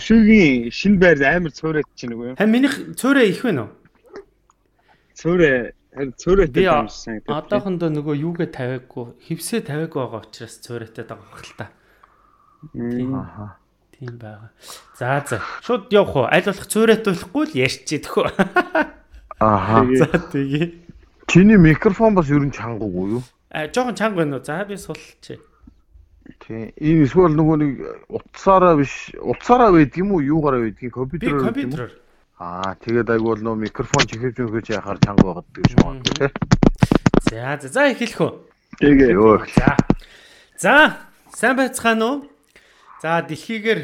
Төвшөөгийн шинэ байр амар цөөрөөд чинь үгүй юу? Харин минийх цөөрөө их байна уу? Цөөрөө харин цөөрөөтэй Би таамжсан гэдэг. одоохондоо нөгөө юугээ тавиаггүй, хевсээ тавиаггүй байгаа учраас цөөрөөтэй байгаа хэл та. Аха. Тийм байгаа. За за. Шууд явах уу? Аль болох цөөрөөтөхгүй л ярьчих үү? Аха. За тэгээ. Чиний микрофон бас ер нь чангаагүй юу? А жоохон чанга байна уу? За би сулч. Тийм. Энэ эсвэл нөгөө нэг утсаараа биш, утсаараа байдаг юм уу? Юугаараа байдаг? Би Компьютероор байдаг юм уу? Аа, тэгээд айгүй бол нөгөө микрофон чихэж өгөөч яхаар чанга байгаад гэж байна тий. За за за эхэлэх үү? Тэгээ. Йоо. За. За, сайн байцгаана уу? За, дэлхийгээр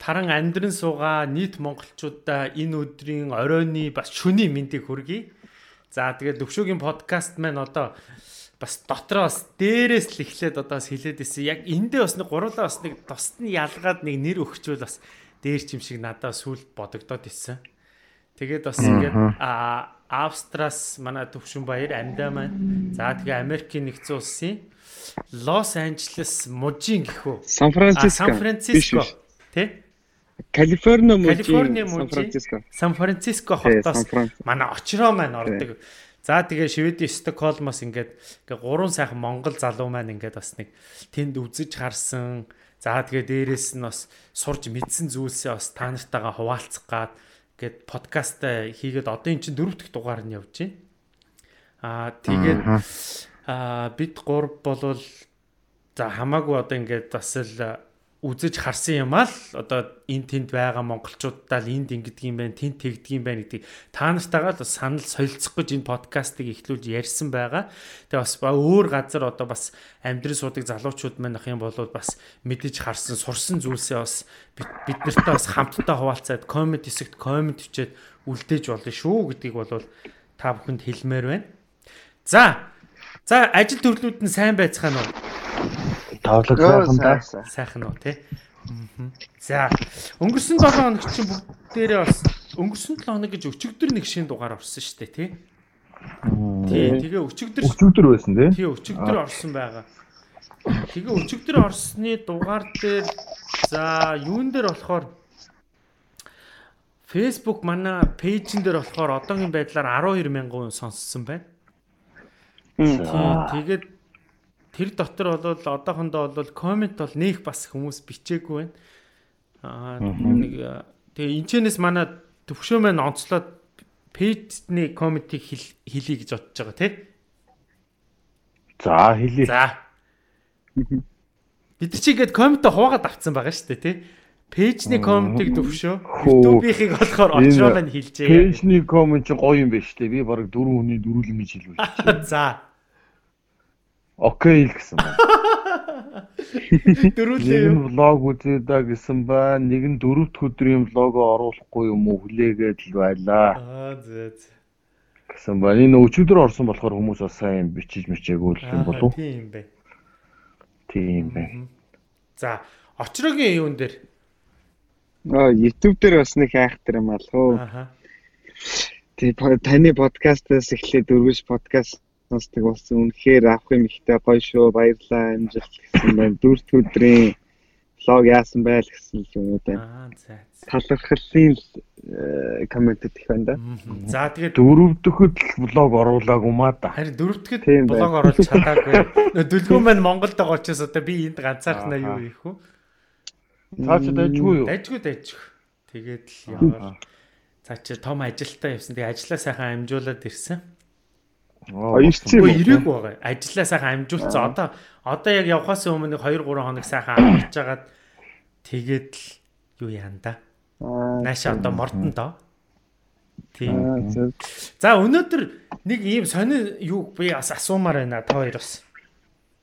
таран амьдран суугаа нийт монголчуудаа энэ өдрийн оройны бас шөнийн мэндийг хүргэе. За, тэгээд Төвшөөгийн подкаст маань одоо бас дотроо бас дээрээс л эхлээд одоо бас хилээд исэн. Яг эндээ бас нэг гурлаа бас нэг тусад нь ялгаад нэг нэр өгчвөл бас дээр чим шиг надад сүлд бодогдоод исэн. Тэгээд бас ингээд а Австрас манай төвшин баяр амьдаа маань. За тэгээ Америкийн нэгдсэн улсын Лос Анжелес мужийн гэхүү. Сан Франциско. Сан Франциско. Тэ? Калифорни мужийн Сан Франциско. Сан Франциско хотоос манай очроо маань ордог. За тэгээ Шведийн Стокгольмоос ингээд ингээ гурван сайхан Монгол залуу маань ингээд бас нэг тэнд үзэж харсан. За тэгээ дээрэс нь бас сурж мэдсэн зүйлсээ бас та нартайгаа хуваалцах гад гээд подкаст хийгээд одоо эн чинь дөрөв дэх дугаар нь явж байна. Аа тэгээд аа бид гурав болвол за хамаагүй одоо ингээд бас л үзэж харсан юм аа л одоо энэ тэнд байгаа монголчуудаа л энд ингэдэг юм байна, тэнд тэгдэг юм байна гэдэг та нартайгаа л санал солилцох гэж энэ подкастыг эхлүүлж ярьсан байгаа. Тэгээ бас ба- өөр газар одоо бас амьдрын суудаг залуучууд маань ах юм бол бас мэдэж харсан, сурсан зүйлсээ бас бид нартай бас хамтдаа хуваалцаад коммент хэсэгт коммент бичээд үлдээж болно шүү гэдгийг бол та бүхэнд хэлмээр байна. За. За ажил төрлүүд нь сайн байцгаана уу? Тавлаг сайхан да. Сайхан уу те. Мгм. За өнгөрсөн 7 хоног чинь бүгдээрээ бас өнгөрсөн 7 хоног гэж өчигдөр нэг шин дугаар орсон шүү дээ тий. Тий тэгээ өчигдөр Өчигдөр байсан тий. тий өчигдөр орсон байгаа. Тэгээ өчигдөр орсны дугаар дээр за юун дээр болохоор Facebook манай пэйжн дээр болохоор одоогийн байдлаар 12 мянган хүн сонссон байна. Тий, тэгээд тэр дотор бол одоохондоо бол комент бол нээх бас хүмүүс бичээгүй байна. Аа нэг тэгээ энэчнээс манай төвшөө маань онцлоод пэйжний комментиг хэл- хэлье гэж бодож байгаа тий. За хэлээ. За. Бид чи ингээд коммент хуваагаад авцсан байгаа шүү дээ тий. Пэйжний комментиг төвшөө. Хөө. YouTube-ийн болохоор очроо маань хэлжээ. Пэйжний коммент чинь гоё юм байна шүү дээ. Би баг дөрөв хүний дөрүл ингэж хэлвэ. За. Окей л гэсэн байна. Нэг Дөрүүлээ. нь влог үзээ да гэсэн байна. Нэг нь дөрөвт өдрийн влогоо оруулахгүй юм уу хүлээгээд л байлаа Аа зөө. зөө. гэсэн байна. Энэ өчигдөр орсон болохоор хүмүүс бас сайн бичиж мичээгүй л юм болов. Тийм бай. Тийм байна. За, очрогийн юун дээр. Аа YouTube дээр бас нэг хайхтар юм аа л хөө. Аха. Тэгээ таны подкастаас эхлээд дөрвөж подкаст сонсдог болсон. Үнэхээр авах юм ихтэй гоё шүү. Баярлалаа. Амжилт гэсэн байна. Дөрөвт өдрийн влог яасан байл гэсэн л юм уу да. Аа, за. Талархлын э, комментэд их байна да. За, тэгээд Дөрөв дөхөд л влог оруулаагүй маа да. харин дөрөвдөд Тийм блог байна. оруулж чадаагүй. Дүлгөө маань Монголд байгаа учраас одоо би энд ганцаархнаа юу Аха. ийх үү? Цаа ч дайжгүй юу? Дайжгүй дайжгүй. Тэгээд л яваа. За чи том ажилтаа явсан. Тэгээ ажиллаа сайхан амжуулаад ирсэн. Аа, ирсэн юм уу? ирээгүй байгаа. Ажиллаа сайхан амжуулсан. Одоо одоо яг явхаас өмнө 2 3 хоног сайхан амжиж агаад тэгээд л юу яан да. Аа, Нааша одоо мордон доо. Тийм. За өнөөдөр нэг ийм сони юу би бас асуумаар байна та хоёр бас.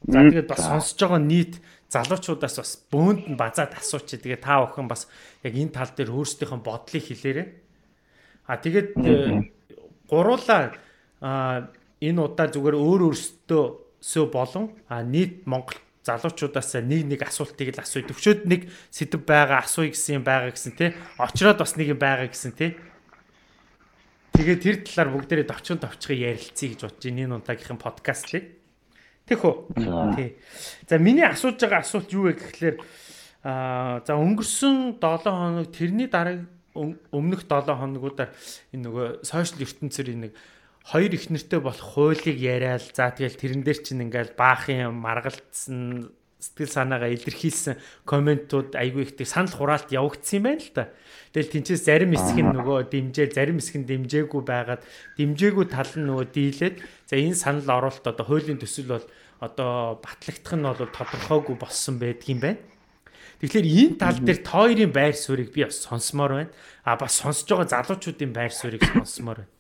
За тэгээд бас сонсож байгаа нийт залуучуудаас бас бөөнд нь базаад асууч. Тэгээд та бүхэн бас яг энэ тал дээр өөрсдийнхөө бодлыг хэлээрэй. А тэгээд э, гуруулаа а энэ удаа зүгээр өөр өөрсдөө сөө болон а нийт Монгол залуучуудаас нэг нэг асуултыг л асууя. Төвшөөд нэг сэдв байгаа асууя гэсэн юм байгаа гэсэн тий. Очроод бас нэг юм байгаа гэсэн тий. Тэгээ тэр талаар бүгдээрээ товчхон товчхон ярилцъя гэж бодож байна энэ удаагийнхын подкастыг. Тэхүү. За. Тий. За миний асууж байгаа асуулт юу вэ гэхлээр Аа за өнгөрсөн 7 хоног тэрний дараа өмнөх 7 хоногудаар энэ нөгөө сошиал ертөнцийн нэг хоёр их нэртэй болох хуулийг яриад за тэгэл тэрэн дээр чинь ингээл баахын маргалцсан сэтгэл санаагаа илэрхийлсэн комментууд айгүй ихтэй санал хураалт явагдсан юм байна л да. Тэгэл тэнцээс зарим хэсэг нь нөгөө дэмжээл, зарим хэсэг нь дэмжээгүй байгаад дэмжээгүй тал нь нөгөө дийлээд за энэ санал оруулалт одоо хуулийн төсөл бол одоо батлагдах нь бол тодорхойгүй болсон байдгийм байна. Тэгэхээр энэ тал дээр тойрын байр суурийг би бас сонсомоор байна. А бас сонсож байгаа залуучуудын байр суурийг сонсомоор байна.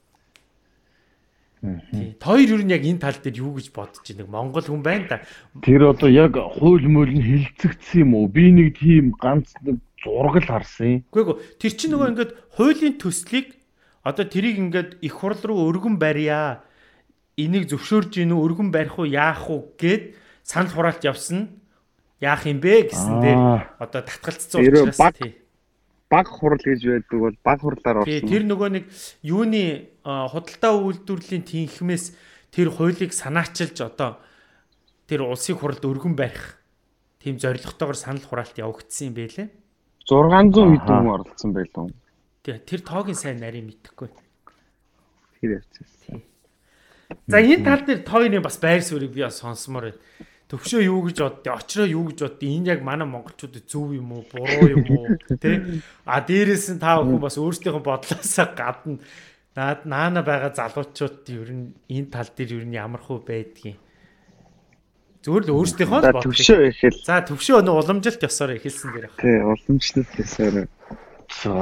Тий. Хоёр юу нь яг энэ тал дээр юу гэж бодож байна? Монгол хүн байна да. Тэр одоо яг хууль мөл нь хилцэгдсэн юм уу? Би нэг тийм ганц зураг л харсан юм. Үгүй ээ. Тэр чинь нөгөө ингээд хуулийн төслийг одоо тэрийг ингээд их хурл руу өргөн барья. Энийг зөвшөөрж гин үү, өргөн барих уу, яах уу гэд санал хураалт явсан. Яах юм бэ гэсэн дээр одоо татгалцсан учраас тий баг хурал гэж байдаг бол баг хурлаар орсон. Тэр нөгөө нэг юуны худалдаа үйлдвэрлэлийн тэнхмээс тэр хуулийг санаачилж одоо тэр улсын хуралд өргөн барих тийм зорилготойгоор санал хураалт явагдсан юм байлээ. 600 хэд хүн оролцсон байлгүй. Тий, тэр тоогийн сайн нарийн мэдхгүй. Тэр явчихсан. За энэ тал дээр тооёны бас байр суурийг би сонсомоор байна. Төвшөө юу гэж боддё? Очроо юу гэж боддё? Энэ яг манай монголчуудад зөв юм уу, буруу юм уу, тий? А дээрээс нь та бүхэн бас өөрсдийнхөө бодлоосоо гадна наад наана байгаа залуучууд ер нь энэ тал дээр ер нь ямар хөө байдгийг зүгээр л өөрсдийнхөө л бодлоо. Төвшөө ихэл. За төвшөө өнөө уламжилт ёсоор ихэлсэн дээр байна. Тий, уламжлалт ёсоор. За.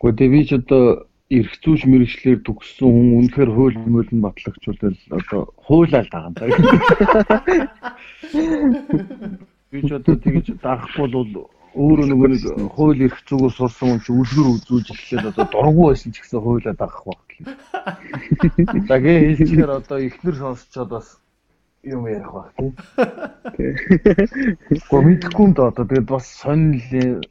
Гэхдээ би ч одоо эрх зүйч мэрэгчлэр төгссөн хүн үнэхээр хууль мөл нь батлагчулал одоо хуулаад байгаа юм даа. Би ч одоо тэгж даахгүй бол өөрөө нөгөө нэг хууль эрх зүйгөө сурсан хүн чи үлгэр үзүүлж эхлээд одоо дургу байсан ч гэсэн хуулаад байгаа байх. За гээ хэлчихээр одоо ихнэр сонсчоод бас юм ярих баг тийм. Мэдхгүй юм да одоо тэгээд бас сонирхол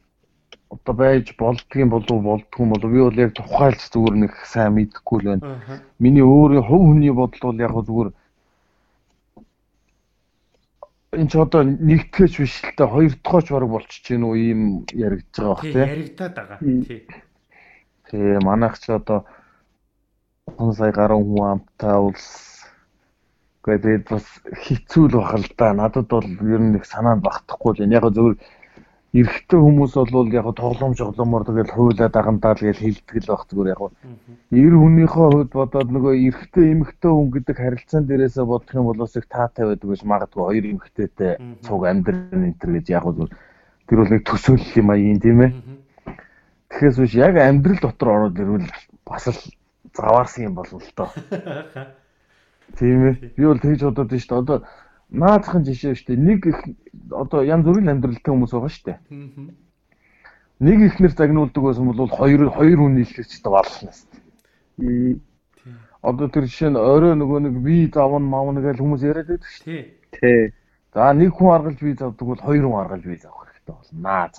одоо байж болдгийн болов болдгүй болов би бол яг тухайлж зүгээр нэг сайн мэдэхгүй л байна. Миний өөрийн хувь хүний бодол бол яг зүгээр энэ ч одоо нэгтгэж биш л та хоёр дахь ч бараг болчих чинь үү ийм яригдж байгаа бах тий. Яригдаад байгаа. Тий. Тий манайх ч одоо он сая гаруй хүн амтаа улс гэдэг бас хэцүү л бах л да. Надад бол ер нь нэг санаанд багтахгүй л яг зөвхөн эрэгтэй хүмүүс бол яг тоглоом жоглоомор тэгэл хуйлаа дагандаа л гэж хэлдэг л байх зүгээр яг. Эр хүнийхээ хувьд бодоод нөгөө эрэгтэй эмэгтэй хүн гэдэг харилцаан дээрээсээ бодох юм бол их таатай байдаг гэж магадгүй хоёр эмэгтэйтэй цуг амьдрын энэ гэж яг зүгээр тэр бол нэг төсөөлөл юм аа юм тийм ээ. Тэгэхээс биш яг амьдрал дотор ороод ирвэл бас л заваарсан юм болов л доо. Тийм ээ. Би бол тэгж бодоод байна шүү дээ. Одоо наадахын жишээ шүү дээ. Нэг их одоо янз бүрийн амьдралтай хүмүүс байгаа шүү дээ. Нэг ихнэр загнуулдаг байсан бол хоёр хоёр хүн нийлчихэж болно шүү дээ. Одоо тэр жишээ нь орой нөгөө нэг би завн мавн гэж хүмүүс яриад байдаг шүү дээ. Тий. За нэг хүн аргалж би завдаг бол хоёр хүн аргалж би завах хэрэгтэй болно. Наад.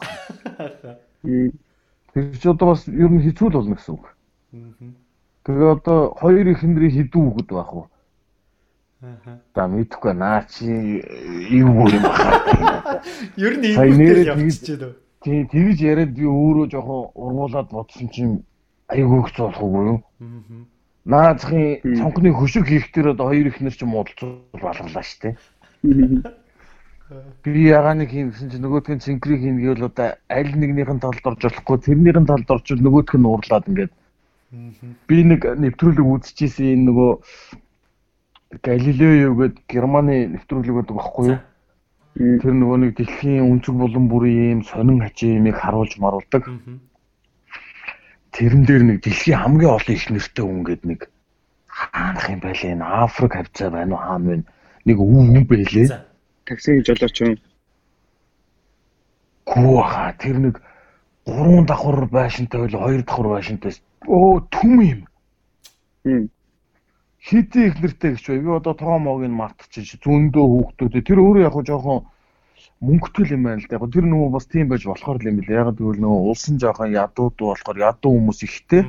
Тэр чи одоо бас ер нь хэцүү л болно гэсэн үг. Тэгээ одоо хоёр ихнэрийн хідүү үгэд байх уу? За мэдхгүй наа чи юу юм бахаа. Ер нь ийм явчихжээ. Тийм тэгж яриад би өөрөө жоохон ургуулад бодсон чинь айгүйх цоолох уу юу? Наазахын цонхны хөшиг хийхдээ одоо хоёр ихнэр ч муудалцуул балгалаа штэ. Би ягаа нэг юм гэсэн чинь нөгөөдх нь цинкрийг хийнэ гэвэл одоо аль нэгнийх нь талд орж болохгүй тэрнийх нь талд орчвол нөгөөдх нь уурлаад ингээд би нэг нэвтрүүлэг үзчихсэн энэ нөгөө Галилео гэдэг Германы нэвтрүүлэг байдаг байхгүй юу? Тэр нөгөө нэг дэлхийн өнцөг булан бүрийн юм сонин хажимыг харуулж маруулдаг. Тэрэн дээр нэг дэлхийн хамгийн олон их нэртэй хүн гэдэг нэг хаанах юм байлээ энэ Африк хавцаа байна уу хаан вэ? Нэг үн үн байлээ. Таксигийн жолооч юм. Гүү хаа тэр нэг гурван давхар байшинтай байл хоёр давхар байшинтай. Оо түм юм хитэн их нэртэй гэж бай. Би одоо тоомог нь мартчих зөндөө хүүхдүүд. Тэр өөрөө яг жоохон мөнгөтэй юм байна л да. Яг тэр нөгөө бас тийм байж болохоор л юм билээ. Яг тэгвэл нөгөө улсын жоохон ядууд болохоор ядуу хүмүүс ихтэй.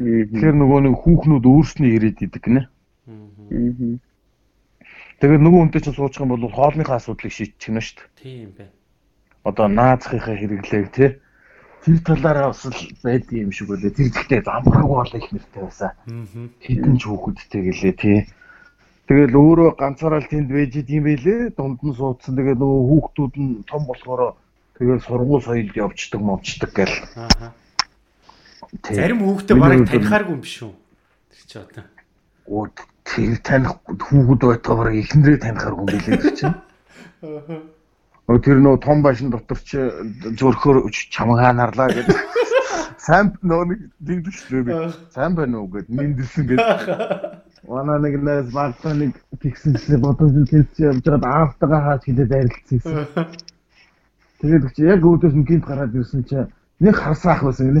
Тэгэхээр нөгөө нэг хүүхнүүд өөрснөө ирээд идэг гинэ. Тэгээд нөгөө үнтэй чинь суучих юм бол хоолныхаа асуудлыг шийдчих нь шүү дээ. Тийм бай. одоо наазахынхаа хэрэглээг тий тэр талаараа бас л байдаг юм шиг үлээ. Тэр зэгтээ замбраагүй бол их нэртэй байсан. Хитэн ч хүүхэдтэй гэлээ тий. Тэгэл өөрөө ганцаараа л тэнд байж идэм байлээ. Дунд нь суудсан. Тэгээ нөгөө хүүхдүүд нь том болохоор тэгэл сургууль соёлд явждаг, мовчдаг гэл. Аа. Зарим хүүхдээ барыг танихааргүй юм биш үү? Тэр чи одоо. Оо тэр таних хүүхэд байтгаа барыг эхнэрээ танихааргүй юм билээ тэр чинь. Аа Тэр нөө том башин дотор чи зөрхөр чамгаа нарлаа гэдэг. Сайн нөө нэг дигдэлчлээ. Сайн байна уу гэд мэндэлсэн гэдэг. Манай нэг нэс багтаа нэг фиксэнчлээ бодож хэлж явж байгаад аавтайгаа хаач хэлээд арилцсан. Тэгээд чи яг өөдөөс нь гинт гараад ирсэн чи нэг харсаах байсан гинэ.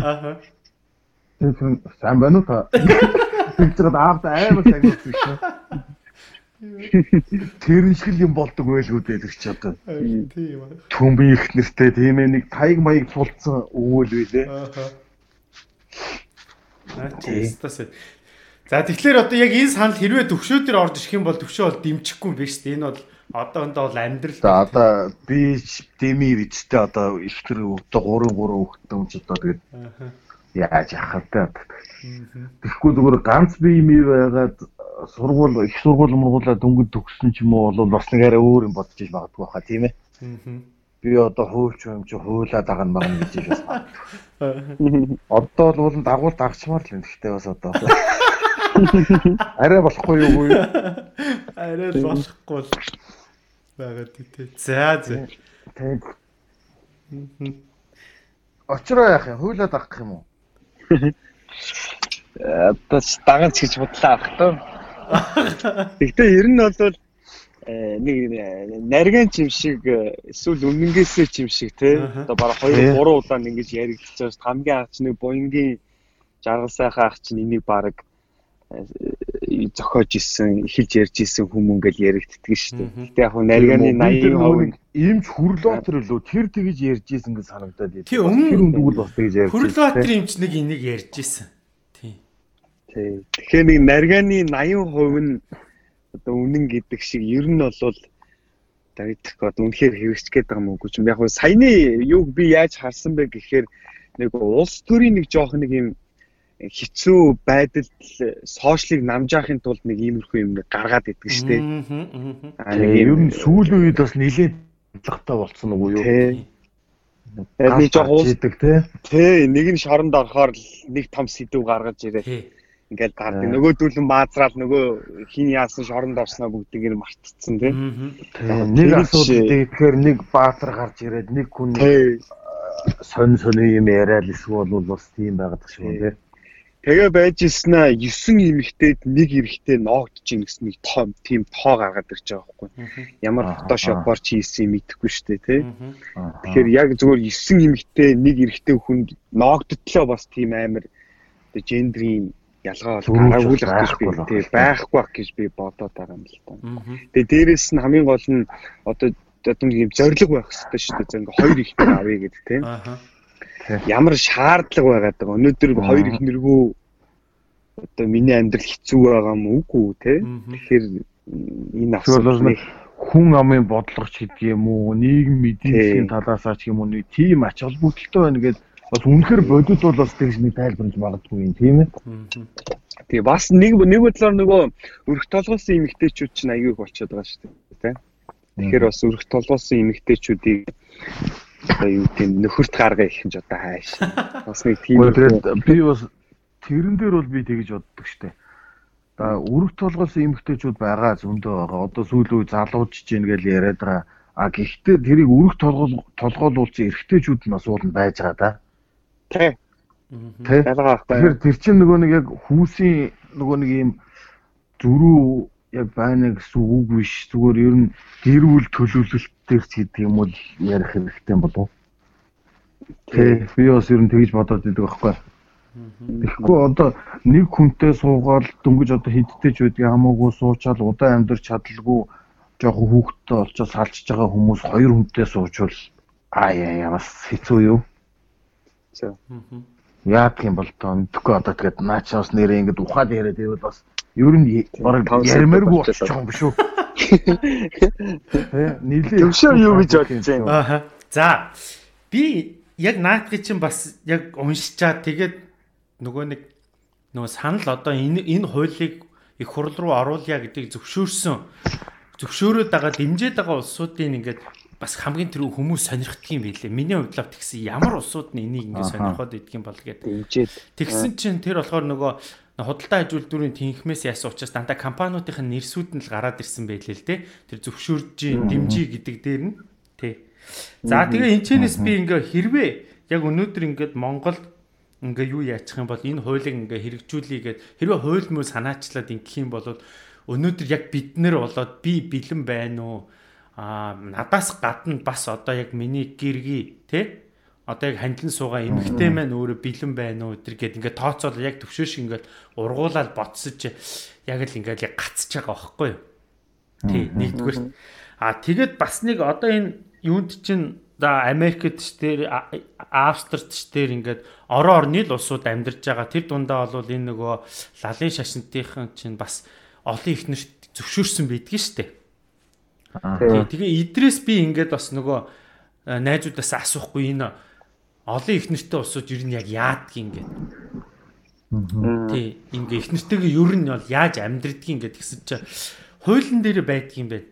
Тэгээд сайн байна уу та? Тэгж байгаа аавтаа аймаг сайн гэсэн. Тэр шиг юм болдог байлгүй чи одоо. Тийм аа. Түмби их нэртэй тийм ээ нэг таяг маяг цулцсан өвөл байлээ. Аа. За тэгэхээр одоо яг энэ санал хэрвээ төвшөө дээр орж ирэх юм бол төвшөө бол дэмжихгүй юм биш үү? Энэ бол одоохондоо бол амьдрал. За одоо би деми вичтэй одоо их тэр одоо 3 3 хүүхдтэй юм ч одоо тэгээд яаж яхав та. Тэгэхгүй зүгээр ганц бие мий байгаад сургууль их сургууль мургуулаа дөнгөж төгссөн ч юм уу бол бас нэг арай өөр юм бодож иж магадгүй хаа тийм ээ. Би одоо хуульч юм чи хуулаа дагна магна гэж бас магадгүй. Одоо бол уулын дагуулт агчмаар л юм гэхдээ бас одоо. Арай болохгүй юу юу? Арай болохгүй л байгаад тий. За за. Тэг. Очроо яах юм? Хуулаа дагах юм уу? Одоо даганц гэж бодлоо авах тоо. Гэхдээ ер нь бол э, нэг нарийн чим шиг эсвэл өмнөнгөөсөө чим шиг те одоо бараг 2 3 удаа ингэж яригдчихж байгаа хамгийн анх нэг буянгийн жаргал сайхан ах чинь энийг бараг э, зохиож исэн эхэлж ярьж исэн хүмүүс ингээл яригддаг шүү дээ. Гэтэ яг нарийн 80% иймч хүрлотер лөө тэр тэгж ярьж исэн гэж санагдаад байна. Тэр өмнө бас тэгж ярьж. Хүрлотер юмч нэг энийг ярьж исэн. Тий. Тэгэхээр нэг нарганы 80% нь одоо үнэн гэдэг шиг ер нь бол дагдах гоод үнэхээр хэрэгжих гээд байгаа юм уу гэж юм. Яг нь саяны юуг би яаж харсан бэ гэхээр нэг улс төрийн нэг жоох нэг юм хэцүү байдалд сошиалыг намжаахын тулд нэг иймэрхүү юм гаргаад идэг шүү дээ. Аа нэг ер нь сүүлийн үед бас нэлээд хандлагатай болцсон уу юу? Нэг жоох улс идэг тий. Тий, нэг нь шоронд орохоор нэг том сэдв гаргаж ирээ ингээд гардаг. Нөгөөдүүл нь маазраал нөгөө хин яасан шоронд орсноо бүгдийг нь мартцсан тийм. Нэг асуудал тэгэхээр нэг баатар гарч ирээд нэг хүн сонь сони юм яриад эсвэл бол бас тийм байгаад шиг тийм. Тэгээ байж ирсэнаа 9 эмэгтэйд нэг эрэхтэй ноогдож ийн гэсэн нэг тоо тийм тоо гаргаад ирж байгаа байхгүй. Ямар фотошопоор чи хийсэн мэдэхгүй шүү дээ тий. Тэгэхээр яг зөвхөн 9 эмэгтэй нэг эрэхтэй хүнд ноогдтлоо бас тийм амар гендрийн ялгаа бол гараагүй л би тий байхгүй байх гэж би бодоод байгаа юм л та. Тэгээ дээрэс нь хамгийн гол нь одоо одоо нэг юм зориг байх хэрэгтэй шүү дээ. Ингээ хоёр ихтэй авъя гэдэг тий. Ямар шаардлага байгаад байгаа. Өнөөдөр хоёр их нэргүү одоо миний амьдрал хэцүү байгаа юм үгүй тий. Тэгэхээр энэ асуудал хүн амын бодлогоч гэдэг юм уу, нийгэм эдийн засгийн талаасаа ч юм уу, тийм ач холбогдолтой байна гэдэг бас үнэхээр бодит бол бас тэгж нэг тайлбарлаж магадгүй юм тийм ээ. Тэгээ бас нэг нэг бодлоор нөгөө өрх толгойлсон эмэгтэйчүүд чинь аягүй их болчиход байгаа шүү дээ тийм. Тэгэхээр бас өрх толгойлсон эмэгтэйчүүдийг одоо юу тийм нөхөрт гаргаа их юм ч одоо хайш. Бас нэг тийм би бас тэрэн дээр бол би тэгж боддог шүү дээ. За өрх толгойлсон эмэгтэйчүүд байгаа зөндөө байгаа. Одоо сүүлийн үе залуужж гин гэж яриад байгаа. А гэхдээ тэрийг өрх толгол толгойлуулсан эрэгтэйчүүд нь бас ууланд байж байгаа да. Тэ. Тэ. Тэгэхээр тэр чинь нөгөө нэг яг хүүсийн нөгөө нэг юм зөрүү яг байна гэсэн үг биш. Зүгээр ер нь гэр бүл төлөвлөлт дээр ч гэдэг юм уу ярих хэрэгтэй болов? Тэ. Би бас ер нь тэгж бодоод байдаг байхгүй. Тэгэхгүй одоо нэг хүнтэй суугаад дөнгөж одоо хидтэй ч байдгийг хамаагүй суучаал удаан амьдарч чадалгүй жоохон хүүхдтэй олчоо салчж байгаа хүмүүс хоёр хүнтэй суучвал аа яа бас хэцүү юу? За. Яах юм бол тоо мэдхгүй одоо тэгээд наачаас нэрээ ингэж ухаад яриад байвал бас ер нь бараг ярмааргүй болчих юм биш үү? Нийлээ. Төвшөө юу гэж бодож байна? Аа. За би яг наадгыг чинь бас яг уншичаад тэгээд нөгөө нэг нөгөө санал одоо энэ энэ хуулийг их хурл руу оруулъя гэдгийг зөвшөөрсөн зөвшөөрөөд байгаа дэмжиж байгаа улсуудын ингээд бас хамгийн түрүү хүмүүс сонирхдаг юм билээ. Миний хувьд л тэгсэн ямар улсууд нь энийг ингээд сонирхоод идэх юм бол гэдэг. Тэгсэн чинь тэр болохоор нөгөө худалдаа ажилтнуудын тэнхмээс яасан учраас дандаа компаниудын нэрсүүд нь л гараад ирсэн байлээ л те. Тэр зөвшөөрж дэмжиж гэдэг дээр нь тий. За тэгээ энэчнээс би ингээ хэрвээ яг өнөөдөр ингээд Монголд ингээ юу яачих юм бол энэ хуулийг ингээ хэрэгжүүлэе гэд хэрвээ хууль муу санаачлаад ингэх юм бол өнөөдөр яг бид нэр болоод би бэлэн байна уу а надаас гадна бас одоо яг миний гэргий те одоо яг хандлан суугаа эмхтэй маань өөрөө бэлэн байна уу тэр гээд ингээд тооцоол яг төвшөө шиг ингээд ургуулаад ботсож яг л ингээд яг гацж байгаа байхгүй юу? Тий нэгдүгээр а тэгээд бас нэг одоо энэ юунд чинь за Америкт ч тэр Австрид ч тэр ингээд орон орны л улсууд амьдарч байгаа. Тэр дундаа бол энэ нөгөө лалын шашинтынхан чинь бас олон их нэрт зөвшөөрсөн байдгийн штэ Тэгээ идрээс би ингээд бас нөгөө э, найзуудаас асуухгүй энэ олон их нэртэй улсууд ер нь яг яадаг юм гээд. Тий, ингээ их нэртэйгээ ер нь бол яаж амьдрдгийг ингээд гэсэн чинь хуулийн дээр байдаг юм байна.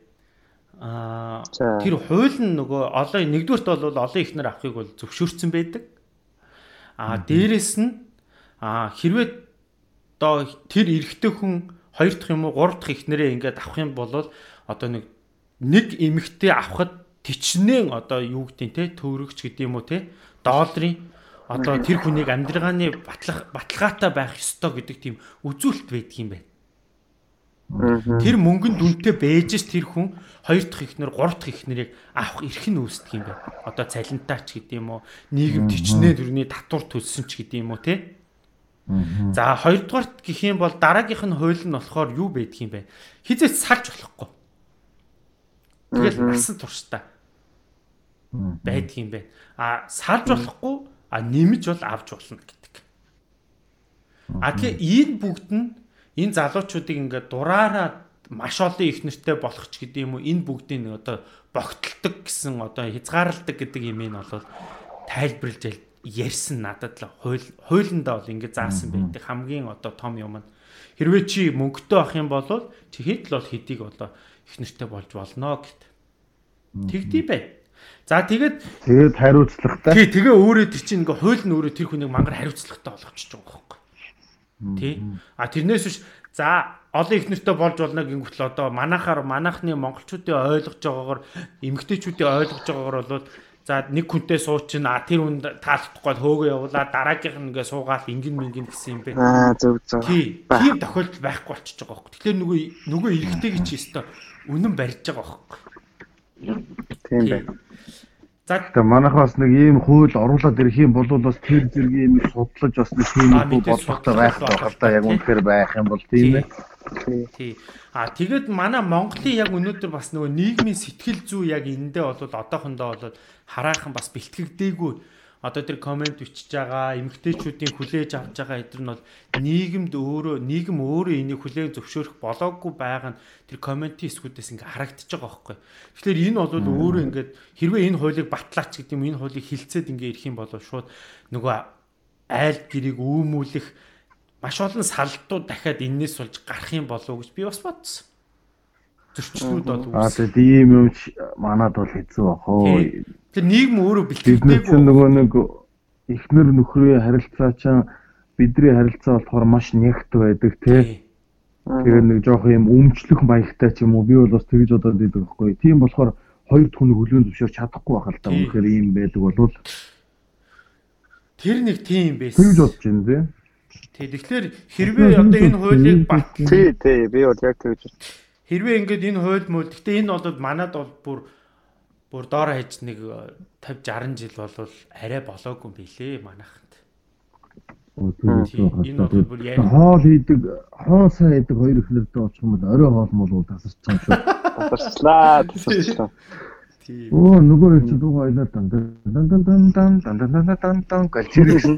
Аа тэр хууль нь нөгөө олон нэгдүгürt бол олон ихнэр авахыг бол зөвшөөрсөн байдаг. Аа дээрэс нь аа хэрвээ одоо тэр эрэгтэй хүн хоёр дахь юм уу гурав дахь ихнэрээ ингээд авах юм бол одоо нэг нэг эмэгтэй авахд тичнээн одоо юу гэдэг те төөрөгч гэдэг юм уу те долларын одоо тэр хүнийг амьдргааны батлах баталгаатай байх ёстой гэдэг тийм үзүүлэлт байдаг юм байна. Тэр мөнгөнд үнэтэй бэж ш тэр хүн хоёр дахь ихнэр гурав дахь ихнэрийг авах эрх нь үүсдэг юм байна. Одоо цалинтаач гэдэг юм уу нийгэм тичнээ төрний татвар төлсөн ч гэдэг юм уу те. За хоёрдугаарт гэх юм бол дараагийнх нь хууль нь болохоор юу байдаг юм бэ? Хизээч салж болохгүй. Тэгэл насан туршдаа. Байдаг юм байна. А салж болохгүй а нэмж бол авч болно гэдэг. А тэгээ энэ бүгд нь энэ залуучуудыг ингээд дураараа маш олон их нэртэй болох ч гэдэг юм уу энэ бүгдийг нэг одоо богтолдог гэсэн одоо хязгаарладаг гэдэг юм нь бол тайлбарлаж ярьсан надад л хууль хуулиндаа бол ингээд заасан байдаг. Хамгийн одоо том юм нь хэрвээ чи мөнгөтэй авах юм бол чи хэд л бол хэдийг одоо их нэртэй болж болно гэт. Тэгдий бай. За тэгээд тэгээд хариуцлагатай. Тий, тэгээ өөрөө тэр чинь ингээ хууль нь өөрөө тэр хүнийг мангар хариуцлагатай болгочихж байгаа байхгүй. Тий. А тэрнээс биш за олон их нэртэй болж болно гингүүт л одоо манахаар манахны монголчуудын ойлгож байгаагаар эмгтээчүүдийн ойлгож байгаагаар бол за нэг хүнтэй суучин а тэр хүн таалагдахгүй хөөгөө явуулаад дараагийнх нь ингээ суугаал ингэн мингэн гэсэн юм бэ. Аа зөв зөв. Тий. Тийм тохиолдол байхгүй болчихж байгаа байхгүй. Тэгэхээр нөгөө нөгөө эргэтэйг чи өстой үнэн барьж байгаа байхгүй. Тийм байна. За тэгээ манайх бас нэг ийм хууль оруулаад ирэх юм бол бас тэр зэргийн нэг судлаж бас нэг тийм бодлоготой байх байх л да яг үнэхээр байх юм бол тийм ээ. Тий. А тэгэд манай Монголын яг өнөөдөр бас нөгөө нийгмийн сэтгэл зүй яг эндээ бол одоохондоо бол хараахан бас бэлтгэгдээгүй одоо тэр комент бичиж байгаа эмгтээчүүдийн хүлээж авч байгаа эдгээр нь бол нийгэмд өөрөө нийгэм өөрөө энийг хүлээн зөвшөөрөх болоогүй байгаа нь тэр комментийн эсгүүдээс ингээ харагдаж байгаа байхгүй. Тэгэхээр энэ бол өөрөө ингээд хэрвээ энэ хуулийг батлаач гэдэг юм энэ хуулийг хилцээд ингээ ирэх юм бол шууд нөгөө айл гэрийг үүмүүлэх маш олон салтууд дахиад энээс болж гарах юм болов уу гэж би бас бодсон зөрчлүүд бол үүс. Аа тэгээд ийм юм манад бол хэцүү бах оо Тэр нийгэм өөрөө бэлтгэдэггүй. нөгөө нэг эхнэр нөхрийн харилцаа чинь бидний харилцаа болохоор маш нягт байдаг тий. Тэгэхээр нэг жоох юм өмчлөх маягтай ч юм уу би бол бас тэгж бодоод байдаг байхгүй. Тийм болохоор хоёр түнэг хөлөөнд зөвшөөрч чадахгүй байх л да. Үнэхээр ийм байдаг болвол тэр нэг тийм байсан. Тэгж бодож байна тий. Тий. Тэгэхээр хэрвээ одоо энэ хуулийг бат Тий, тий, би бол яг тэгж байна. Хэрвээ ингээд энэ хууль мөл гэхдээ энэ бол манад бол бүр бүр доор хаяж нэг 50 60 жил болвол арай болоогүй билээ манайханд. Энэ бол бүр яа. Хоол хийдэг, хоол сайн хийдэг хоёр ихнэрдээ очих юм бол орой хоол мол тасарчсан шүү. Тасарчлаа, тасарчлаа. Тийм. Оо нөгөө их дуу ойлоо дан дан дан дан дан дан дан дан дан дан галчирсэн.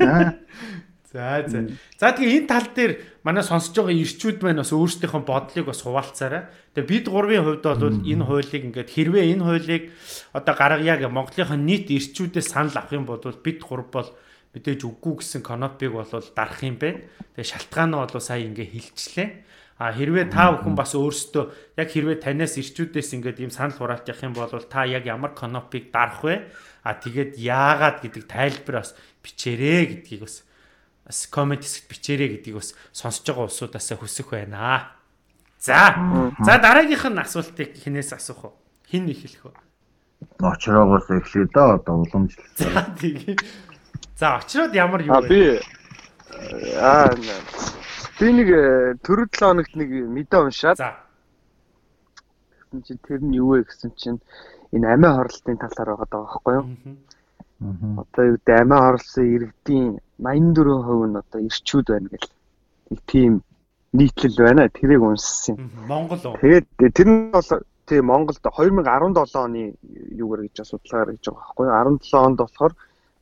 За за. За тэгээ энэ тал дээр манай сонсож байгаа ирчүүд маань бас өөрсдийнхөө бодлыг бас хуваалцаарай. Тэгээ бид гурвын хувьд бол энэ хуулийг ингээд хэрвээ энэ хуулийг одоо гаргаяа гэх Монголынхаа нийт ирчүүдээс санал авах юм бол бид гурав бол мэдээж үгүй гэсэн конопиг бол дарах юм бэ. Тэгээ шалтгаан нь бол сая ингээ хилчлээ. А хэрвээ та бүхэн бас өөрсдөө яг хэрвээ танаас ирчүүдээс ингээд ийм санал хураалт явах юм бол та яг ямар конопиг дарах вэ? А тэгээд яагаад гэдэг тайлбар бас бичээрэй гэдгийг бас бас комент хэсэгт бичээрэй гэдгийг бас сонсож байгаа улсуудаасаа хүсэх байна. За. За дараагийнх нь асуултыг хинээс асуух уу? Хин эхлэх үү? Очроогоос эхлэе да одоо уламжлал. За тийм. За очроод ямар юу вэ? Би аа би нэг э, төрөв 7 хоногт нэг мэдээ уншаад. За. Тэгсэн чинь тэр нь юу вэ гэсэн чинь энэ амиа хорлолтын талаар байгаа даа байхгүй юу? Одоо юу гэдэг амиа хорлсон иргэдийн 84% нь одоо ирчүүд байна гэл. Тийм нийтлэл байна. Тэрийг унссан юм. Монгол уу? Тэгээд тэр нь бол тий Монголд 2017 оны юугаар гэж судалгаар гэж байгаа байхгүй юу? 17 онд болохоор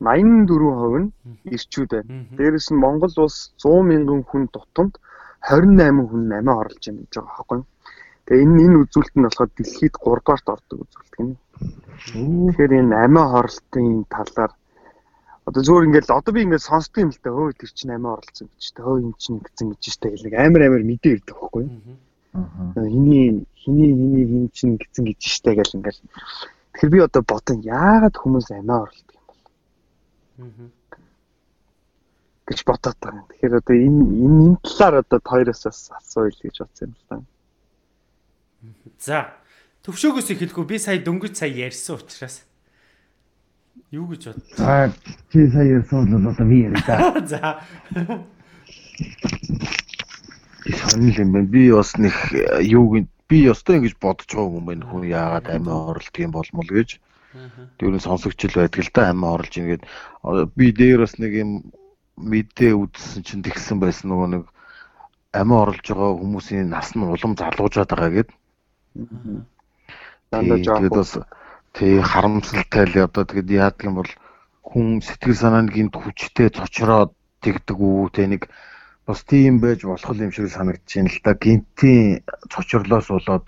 84% нь ирчүүд байна. Дээрэс нь Монгол улс 100 мянган хүн тутамд 28 хүн амиа хорлож байна гэж байгаа байхгүй юу? Тэгээ энэ энэ үзүүлэлт нь болохоор дэлхийд 3 дугаарт ордог үзүүлэлт гинэ. Тэгэхээр энэ амиа хорлтын талаар Одоо зүгээр ингээд одоо би ингээд сонсдог юм л та хөө тэр чинь амиа оролцсон гэж та хөө эн чинь гэсэн гэж штэ гэл нэг амар амар мэдээ ирдэг байхгүй юу. Аа. Хиний хиний хиний эн чинь гэсэн гэж штэ гэл ингээд Тэгэхээр би одоо бодон яагаад хүмүүс амиа оролдог юм бол. Аа. гэж бодоод байгаа. Тэгэхээр одоо энэ энэ энэ талаар одоо хоёроос асууя л гэж бодсон юм л та. За. Төвшөөгөөс эхэлэхгүй би сая дөнгөж сая ярьсан учраас Юу гэж бод. За чи сая ярьсан бол одоо би ярив да. За. Сонир юм байна. Би бас нэг юуг би ёстой ингэж бодож байгаа юм байна. Хүн яагаад амиа орлдог юм болмол гэж. Тэрний сонсогчл байдаг л да амиа орлож ингээд би дээр бас нэг юм мэдээ үзсэн чинь тэгсэн байсан нөгөө нэг амиа орлож байгаа хүмүүсийн нас нь улам залуужаад байгаа гэд. Дандаа жоох. Тий харамсалтай л одоо тэгэд яадаг юм бол хүн сэтгэл санааны гинт хүчтэй цочроод тэгдэг үү те нэг бас тийм байж болох юм шиг санагдаж байна л да. Гинтийн цочрлоос болоод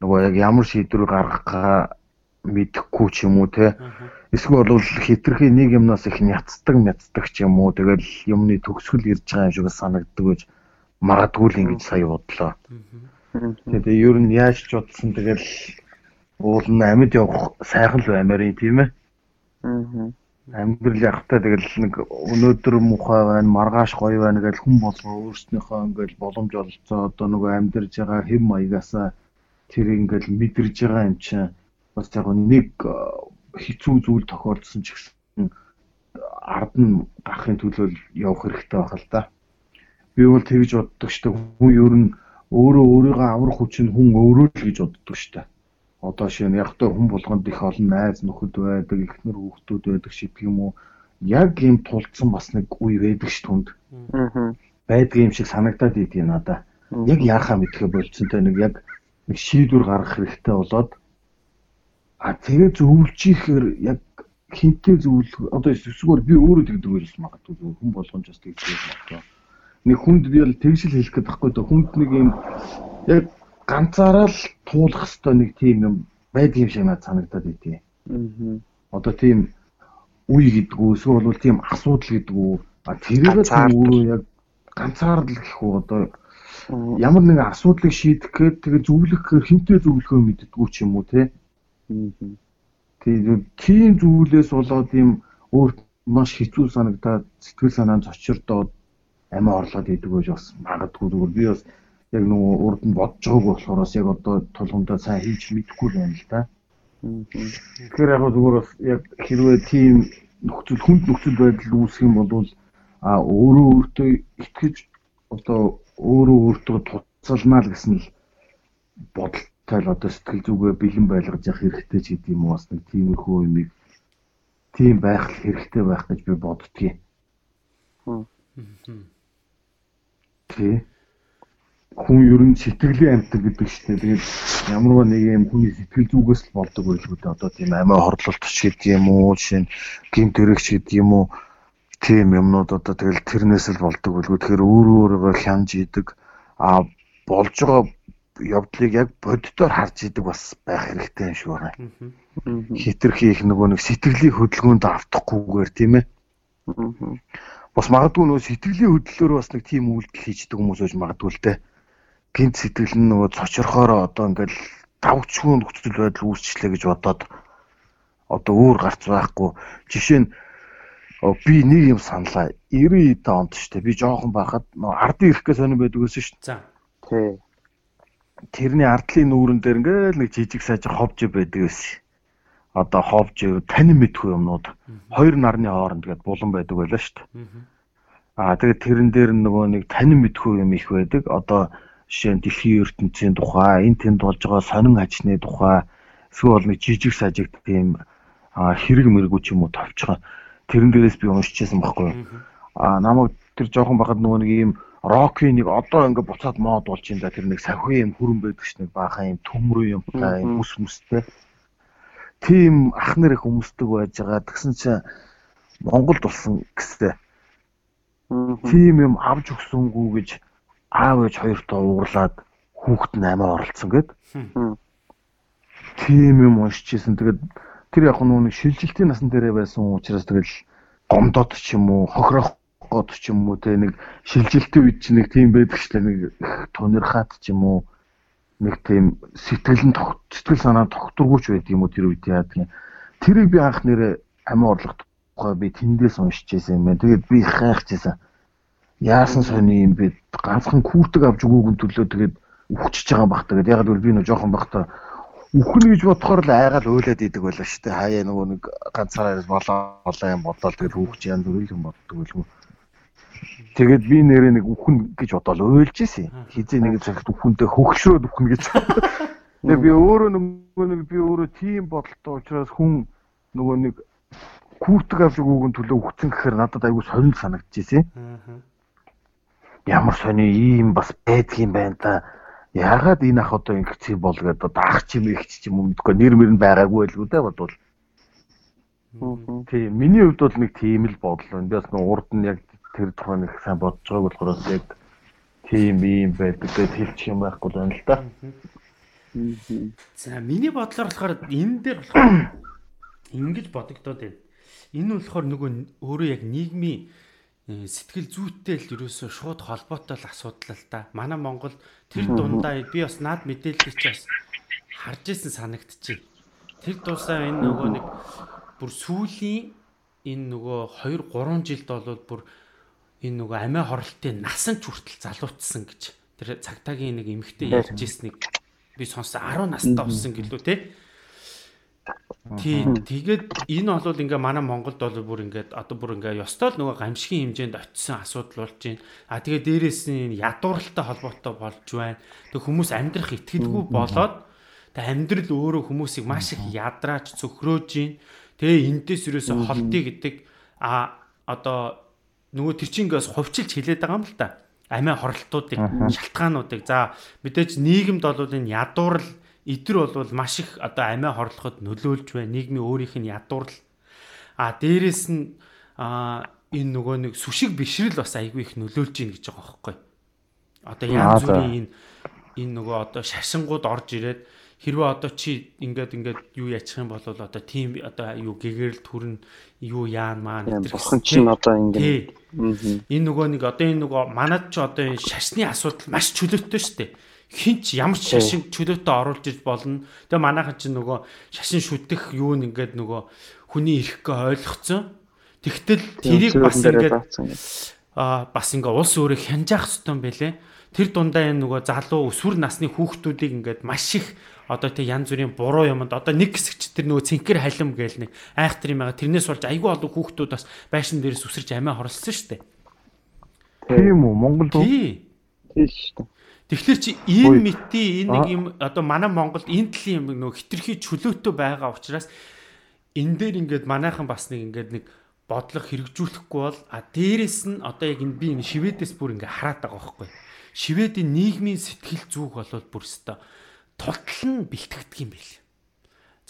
нөгөө яг ямар шийдвэр гаргахаа мэдэхгүй ч юм уу те. Эсвэл бол хитрхи нэг юмнаас их няцдаг мяцдаг ч юм уу. Тэгэл юмны төгсгөл ирж байгаа юм шиг санагддаг гэж магадгүй л ингэж сая бодлоо. Тэгээд ер нь яаж ч бодсон тэгэл уул нь амьд явах сайхан л баймаар юм тийм ээ. Аа. Амьдрал явахтаа тэгэл нэг өнөөдөр мухай байна, маргааш гоё байна гэж хүн болгоо өөрснийхөө ингээл боломж олцоо одоо нөгөө амьдарж байгаа хэм маягасаа тэр ингээл мэдэрж байгаа юм чинь бас яг нэг э, хэцүү зүйл тохиолдсон ч гэсэн ард нь гарахын төлөө явах хэрэгтэй байх л да. Би бол тэгж боддог шүү дээ. Хүн ер нь өөрөө өөрийгөө аврах хүч нь хүн өөрөө л гэж боддог шүү дээ одоо шинэ яг та хүн болгонд их олон найз нөхөд байдаг, эхнэр хүүхдүүд байдаг шиг юм уу? Яг ийм тулцсан бас нэг үе байдаг ш түнд. Аа. Байдаг юм шиг санагдаад идэв надаа. Яг яахаа мэдхэ болцсонтой нэг яг нэг шийдвэр гаргах хэрэгтэй болоод а тэгээ зөвлөчихээр яг хинтээ зөвлөх одоо эсвэл би өөрөө тэгдэг байж магадгүй хүн болгоомж бас тэгдэг магадгүй. Нэг хүнд би бол тэгшил хэлэх гээд байхгүй да хүнд нэг юм яг ганцаараа л туулах хэвээр нэг тийм юм байдаг юм шиг надад санагдаад байдгийг. Аа. Одоо тийм үе гэдгүү эсвэл бол тийм асуудал гэдгүү тэрийг л өөрөө яг ганцаар л гэх үү одоо ямар нэгэн асуудлыг шийдэх гээд тэгээ зөвлөх гэхээр хинтээ зөвлөхөө мэддгүү ч юм уу те. Тийм тийм зүйлээс болоод ийм өөр маш хэцүү санагдаад сэтгэл санаа зочирдоод амиа орлоод идэг гэж бас магадгүй зүгээр би бас яг нөгөө урд нь бодож байгаагүй болохоор бас яг одоо тулгамдаа сайн хийж мэдэхгүй байна л да. Тэгэхээр яг зүгээр бас яг хэрвээ тийм нөхцөл хүнд нөхцөл байдал үүсэх юм бол а өөрөө өөртөө итгэж одоо өөрөө өөртөө туцалнаа л гэсэн л бодолтой л одоо сэтгэл зүгээ бэлэн байлгаж явах хэрэгтэй ч гэдэг юм уу бас нэг тиймэрхүү юмыг тийм байх хэрэгтэй байх гэж би боддгийг. Тий хүн ер нь сэтгэлийн амьтан гэдэг шүү дээ. Тэгээд ямарваа нэг юм хүний сэтгэл зүгээс л болдог байлгүй дээ. Одоо тийм амиа хорлолт гэдэг юм уу, жишээ нь гинт төрөгч гэдэг юм уу. тийм юмнууд одоо тэгэл тэрнээс л болдог болгүй тэгэхээр өөрөө өөрийгөө хянж идэг а болж байгаа явдлыг яг боддоор харж идэг бас байх хэрэгтэй юм шиг байна. Хитрхи их нөгөө нэг сэтгэлийн хөдөлгөөнд автахгүйгээр тийм ээ. Бас магадгүй нөгөө сэтгэлийн хөдлөлөөр бас нэг тийм үйлдэл хийждэг хүмүүс байж магадгүй л дээ. Гинт сэтгэл нь нөгөө цочорхоороо одоо ингээл давчгүй нөхцөл байдал үүсчлээ гэж бодоод одоо өөр гарц байхгүй. Жишээ нь би нэг юм саналаа 90 онд штэ би жоохон байхад ардын ирэхгээ сонирн байдаг гэсэн штэ. За. Тий. Тэрний ардлын нүүрэн дээр ингээл нэг жижиг сажиг ховж байдаг байсан. Одоо ховж танин мэдгүй юмнууд хоёр нарны хооронд гээд булан байдаг байлаа штэ. Аа тэгээд тэрэн дээр нөгөө нэг танин мэдгүй юм их байдаг. Одоо жишээ нь дэлхийн ертөнцийн тухай, энэ тэнд болж байгаа сонин ажны тухай эсвэл нэг жижиг сажиг тийм хэрэг мэрэгүү ч юм уу товчхон тэрэн дээрээс би уншижсэн байхгүй. Аа намайг тэр жоохон байхад нөгөө нэг ийм рокийн нэг одоо ингээд буцаад мод болж юм да тэр нэг сахин юм хүрэн байдаг ш нэг баахан юм төмрөө юм та юм ус мүстэй. Тийм ах нэр их өмсдөг байж байгаа. Тэгсэн чинь Монголд болсон гэстэй. Тийм юм авч өгсөнгүү гэж аав ээж хоёртоо уурлаад хүүхэд намаа оролцсон гэд. Тийм юм уншижсэн. Тэгээд тэр яг нэг шилжилтийн насан дээрээ байсан учраас тэгэл гомдоод ч юм уу хохирох гот ч юм уу те нэг шилжилтийн үед ч нэг тийм байдаг ч нэг тунирхаад ч юм уу нэг тийм сэтгэл нь сэтгэл санаа тогтургүйч байдаг юм уу тэр үед яадаг юм тэрийг би анх нэрээ амин орлох тухай би тэндээс уншиж байсан юм байна. Тэгээд би хайхчихсан яасан сони юм бэ ганцхан күүтэг авч өгөөгүй төлөө тэгээд үхчихэж байгаа бах тэгээд яг л би нөө жоохон бахта үхэн гэж бодохоор л айгаал уйлаад идэг байлаа шүү дээ. Хаяа нөгөө нэг ганцаараа болоо болоо юм бодлоо тэгэл хүүхч янз бүр юм боддог байлгүй. Тэгээд би нэрээ нэг үхэн гэж бодоод уйлж исэн. Хизээ нэг цагт үхэнтэй хөгшрөөд үхэн гэж. Тэгээд би өөрөө нөгөө нэг би өөрөө тийм бодолтой учраас хүн нөгөө нэг хүүтэг авч өгөөг нь төлөө үхсэн гэхээр надад айгүй сонир санагдчихжээ. Ямар сони ийм бас байдгийм байна та яагаад энэ ах одоо ингэх юм бол гэдэг одоо ах чим их ч юм уу мэдгүй нэр мөр нь байгаагүй л үү дээ бодвол. Тийм миний хувьд бол нэг тийм л бодол байна. Би бас нэг урд нь яг тэр тухайн нэг сайн бодож байгааг болохоор яг тийм юм байдаг гэдэг хэлчих юм байхгүй байна л да. За миний бодлоор болохоор энэ дээр болохоор ингэж бодогдоод байна. Энэ нь болохоор нөгөө өөрөө яг нийгмийн сэтгэл зүйтэй л ерөөсөө шууд холбоотой л асуудал л да. Манай Монгол тэр дундаа би бас наад мэдээллийг чи бас харж исэн санагдчихэв. Тэр дуусаа энэ нөгөө нэг бүр сүүлийн энэ нөгөө 2 3 жилд бол бүр энэ нөгөө амиа хорлтын насан ч хүртэл залуутсан гэж тэр цагтаагийн нэг эмэгтэй ярьж ирснийг би сонссон 10 настай болсон гэлүү те. Тийм. Тэгээд энэ бол ингээ манай Монголд бол бүр ингээд одоо бүр ингээ ёстой л нөгөө гамшигын хэмжээнд очисон асуудал болж байна. А тэгээд дээрэс нь ядууралтай холбоотой болж байна. Тэг хүмүүс амьдрах итгэлгүй болоод тэг амьдрал өөрөө хүмүүсийг маш их ядрааж цөхрөөж байна. Тэгээ энэдээс юусоо холтий гэдэг а одоо нөгөө тэр чинь ингээс хувьчилж хилээд байгаа юм л та. Амиа хорлтуудыг, шалтгаануудыг. За мэдээж нийгэмд бол энэ ядуурал эдгэр бол маш их одоо амиа хорлоход нөлөөлж байна. Нийгмийн өөрийнх нь ядуурл. А дээрэс нь а энэ нөгөө нэг сүшиг бишрэл бас айгүй их нөлөөлж ийн гэж байгаа байхгүй. Одоо янз бүрийн энэ энэ нөгөө одоо шашингууд орж ирээд хэрвээ одоо чи ингээд ингээд юу ячих юм бол одоо тийм одоо юу гэгэрэл төрн юу яан маань бурхан чинь одоо ингээд энэ нөгөө нэг одоо энэ нөгөө манад ч одоо энэ шашны асуудал маш чөлөөтэй шүү дээ хинч ямар ч шашин чөлөөтэй оруулж ирж болно. Тэгээ манайхан чинь нөгөө шашин шүтэх юу нь ингээд нөгөө хүний ирэхгээ ойлгоцсон. Тэгтэл тэрийг бас ингээд аа бас ингээ улс өөрөө хянжаах хэрэгтэй юм бэлээ. Тэр дундаа энэ нөгөө залуу өсвөр насны хүүхдүүдийг ингээд маш их одоо тэг янз бүрийн буруу юмд одоо нэг хэсэгч тэр нөгөө цэнхэр халим гээл нэг айхтар юм байгаа. Тэрнээс болж айгүй олон хүүхдүүд бас байшин дээрээс үсэрч амиа хорлсон шүү дээ. Тийм үү Монгол уу? Тийм. Тийм шүү дээ. Тэгэхээр чи ийм мити энэ нэг юм одоо манай Монголд энэ төрлийн юм нөх хитрхи чөлөөтэй байгаа учраас энэ дээр ингээд манайхан бас нэг ингээд нэг бодлого хэрэгжүүлэхгүй бол а дээрэс нь одоо яг энэ би энэ шивэдээс бүр ингээд хараад байгаа байхгүй. Шивэдийн нийгмийн сэтгэл зүг болол бүр өстой тултал нь бэлтгэдэг юм байл.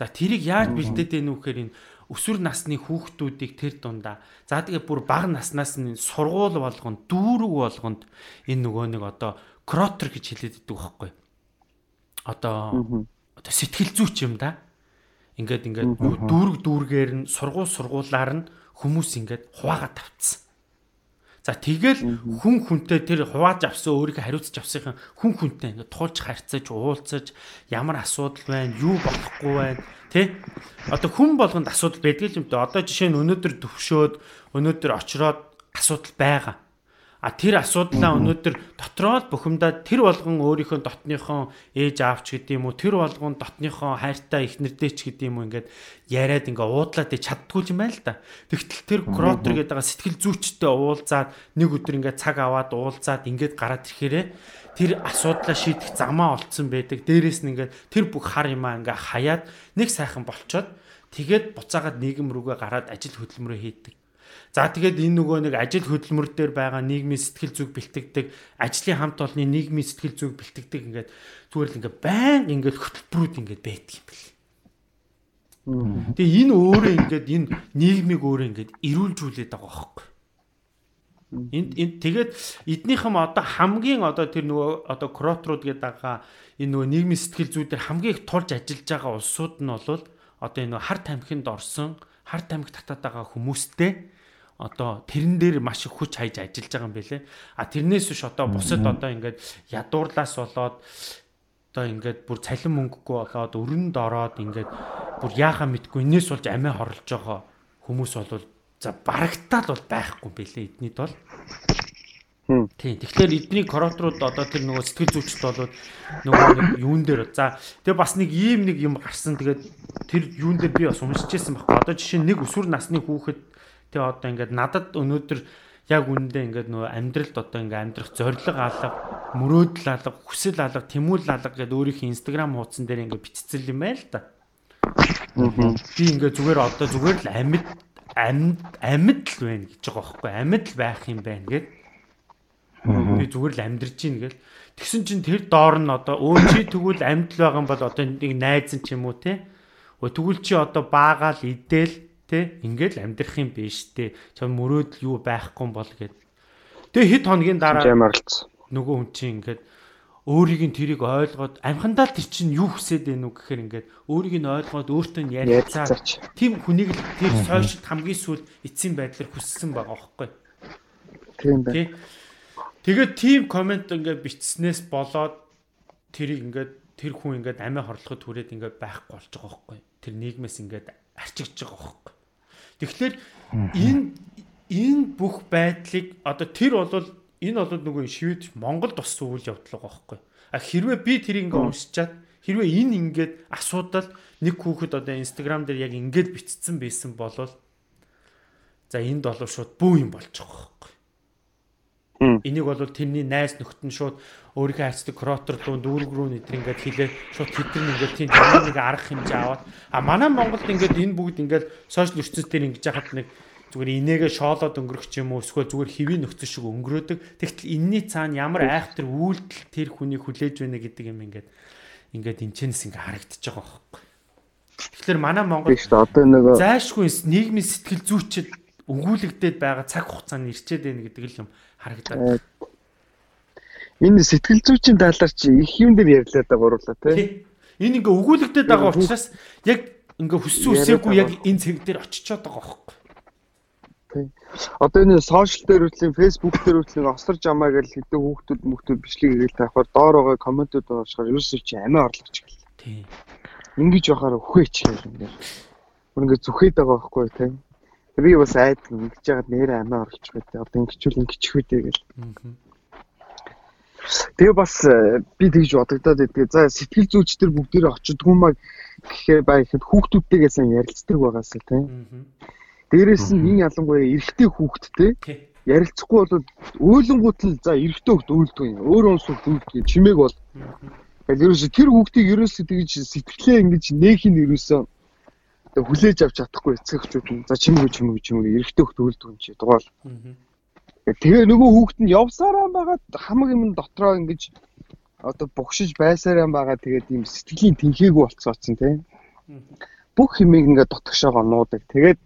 За тэрийг яаж бэлдээд байв нүхээр энэ өсвөр насны хүүхдүүдийг тэр дундаа за тэгээ бүр бага наснаас нь сургууль болгонд дүүрэг болгонд энэ нөгөө нэг одоо кротер гэж хэлээд идэг байхгүй. Одоо одоо сэтгэл зүйч юм да. Ингээд ингээд дүүрэг дүүргээр нь сургууль сургуулаар нь хүмүүс ингээд хуваагаа тавцсан. За тэгэл хүн хүнтэй тэр хувааж авсан өөрийнхөө хариуцж авсынхан хүн хүнтэй ингээд туулж харьцаж уулзаж ямар асуудал байна, юу болохгүй байна, тий? Одоо хүн болгонд асуудал байдаг юм даа. Одоо жишээ нь өнөөдөр төвшөөд өнөөдөр очроод асуудал байгаа. А тэр асуудлаа өнөөдөр дотроо л бухимдаад тэр болгон өөрийнхөө дотныхон ээж аавч гэдэг юм уу тэр болгон дотныхон хайртай их нэрдээч гэдэг юм уу ингээд яриад ингээ уудлаад чаддгүй юм байна л да. Тэгтэл тэр кротер гэдэг сэтгэл зүйчтэй уулзаад нэг өдөр ингээ цаг аваад уулзаад ингээд гараад ирэхээрээ тэр асуудлаа шийдэх замаа олцсон байдаг. Дээрээс нь ингээ тэр бүх хар юмаа ингээ хаяад нэг сайхан болчоод тэгээд буцаагаад нийгэм рүүгээ гараад ажил хөдөлмөрөө хийдэг. За тэгээд энэ нөгөө нэг ажил хөдөлмөр дээр байгаа нийгмийн сэтгэл зүг бэлтгэдэг, ажлын хамт олонны нийгмийн сэтгэл зүг бэлтгэдэг ингээд зүгээр л ингээд байн ингээд хөтөлбөрүүд ингээд байдаг юм бэл. Тэгээ энэ өөрөө ингээд энэ нийгмийг өөрөө ингээд эрүүлжүүлээд байгаа байхгүй. Энд энд тэгээд эднийхэм одоо хамгийн одоо тэр нөгөө одоо кротрууд гэдэг байгаа энэ нөгөө нийгмийн сэтгэл зүйдээр хамгийн их тулж ажиллаж байгаа улсууд нь бол одоо энэ хар тамхинд орсон, хар тамхи татаад байгаа хүмүүстэй одоо тэрэн дээр маш их хүч хайж ажиллаж байгаа юм бэлээ. А тэрнээс биш одоо бусад одоо ингээд ядуурлаас болоод одоо ингээд бүр цалин мөнгөгүй болоод өрөнд ороод ингээд бүр яахаа мэдгүй энэс болж амиа хорлож байгаа хүмүүс бол за барагтаал бол байхгүй бэлээ эднийд бол. Тийм. Тэгэхээр эдний кураторууд одоо тэр нөгөө сэтгэл зүйчд болоод нөгөө нэг юун дээр за тэгээ бас нэг ийм нэг юм гарсан тэгээд тэр юун дээр би бас уншижсэн байхгүй. Одоо жишээ нь нэг өсвөр насны хүүхэд Тэгээ одоо ингээд надад өнөөдөр яг үүндээ ингээд нөгөө амьдралд одоо ингээд амьдрах зориг алга, мөрөөдөл алга, хүсэл алга, тэмүүлэл алга гэдэг өөрийнхөө инстаграм хуудсан дээр ингээд бичсэн юм байна л да. Би ингээд зүгээр одоо зүгээр л амьд амьд амьд л байна гэж байгаа байхгүй амьд л байх юм байна гэд. Би зүгээр л амьдарч ийн гэл. Тэгсэн чинь тэр доор нь одоо өө чи тэгвэл амьд л байгаа юм бол одоо нэг найз нь ч юм уу те. Өө тэгвэл чи одоо баагаал идэл Тэ ингээд л амьдрах юм биш тэ. Чам мөрөөдөл юу байхгүй бол гэд. Тэгээ хэд хоногийн дараа нөгөө хүн чинь ингээд өөрийг нь тэрийг ойлгоод амхандаа тэр чинь юу хүсээд байноу гэхээр ингээд өөрийг нь ойлгоод өөртөө нь ярилцаад тийм хүнийг л тэр сошиалд хамгийн сүүл эцсийн байдлаар хүссэн байгаа байхгүй. Тийм байна. Тэгээд тийм комент ингээд бичснээс болоод тэрийг ингээд тэр хүн ингээд амиа хорлоход түрээд ингээд байхгүй болж байгаа байхгүй. Тэр нийгмээс ингээд арчигдж байгаа байхгүй. Тэгэхээр энэ энэ бүх байдлыг одоо тэр бол энэ бол нөгөө шивэд Монголд туссан үйл явдал байгаа байхгүй. А хэрвээ би тэр ингээ уншичаад хэрвээ энэ ингээд асуудал нэг хүүхэд одоо инстаграм дээр яг ингээд бичсэн байсан бол за энд бол шууд бүү юм байгаа байхгүй. Энийг бол тэрний найз нөхд нь шууд өөрийнхөө хайцдаг кротер дуу дүүрэг рүү нэдэр ингээд хилээ шууд нь ингээд тийм нэг арга хэмжээ аваад а манай Монголд ингээд энэ бүгд ингээд сошиал ертөнцийн дээр ингэж яхад нэг зүгээр инээгээ шоолоод өнгөрөх юм уу эсвэл зүгээр хэвийн нөхцөл шиг өнгөрөөдөг. Тэгтэл энэний цаана ямар айхтар үйлдэл тэр хүнийг хүлээж байна гэдэг юм ингээд ингээд энэчнээс ингээд харагдаж байгаа байхгүй. Тэгэхээр манай Монгол одоо нэг зайшгүй нийгмийн сэтгэл зүйчэд өгүүлэгдээд байгаа цаг хугацаанд ирчээд байна гэдэг л юм харагдаад. Энэ сэтгэл зүйчийн талаар чи их юм дээр ярьлаа да гурлаа тий. Энэ ингээ өгүүлэгдээд байгаа учраас яг ингээ хүссэн үсээгүй яг энэ цэг дээр очичоод байгаа байхгүй. Тий. Одоо энэ сошиал дээр үтлийн Facebook дээр үтлийн осор жамаа гэж хэдэн хүүхдүүд мөхтүүд бичлэг хийгээл тавихаар доор байгаа комментүүд уушгаар ерөөсөө чи амиа орлооч гэл. Тий. Ингиж яхаар өхөөч гэл ингээ. Бүр ингээ зүхээд байгаа байхгүй тий. Би бас айд ингэж яагаад нэрээ амиа вэ те. Одоо ингэчүүл ингэчих үү те гэл. Тэгээ бас э, би тэгж бодогдоод байдгийг. За сэтгэл зүйч төр бүгдээрээ очидгүй маа гэхээр бай ихэд хүүхдүүдтэйгээ сайн ярилцдаг байгаас л тийм. Дээрээс нь энэ ялангуяа эрэгтэй хүүхдтэй ярилцахгүй бол өөлөнгүүт л за эрэгтэй хүүхд үйлдэх юм. Өөр онцлог үйлдэх чимээг бол. Тэгэхээр ерөөсө тэр хүүхдийг ерөөсө тэгж сэтгэлээ ингэж нээх нь ерөөсө хүлээж авч чадахгүй эцэгчүүд нь за чимгүй чимгүй чимгүй эрэхтэй хөлт үлдэх юм чи дугаал. Тэгээ нөгөө хүүхэд нь явсараа байгаад хамаг юм дотроо ингэж одоо бухшиж байсараа байгаа тэгээд ийм сэтгэлийн тэнхээгүй болцооцсон тийм. бүх хэмээг ингээд дотгошоогоо нуудаг. Тэгээд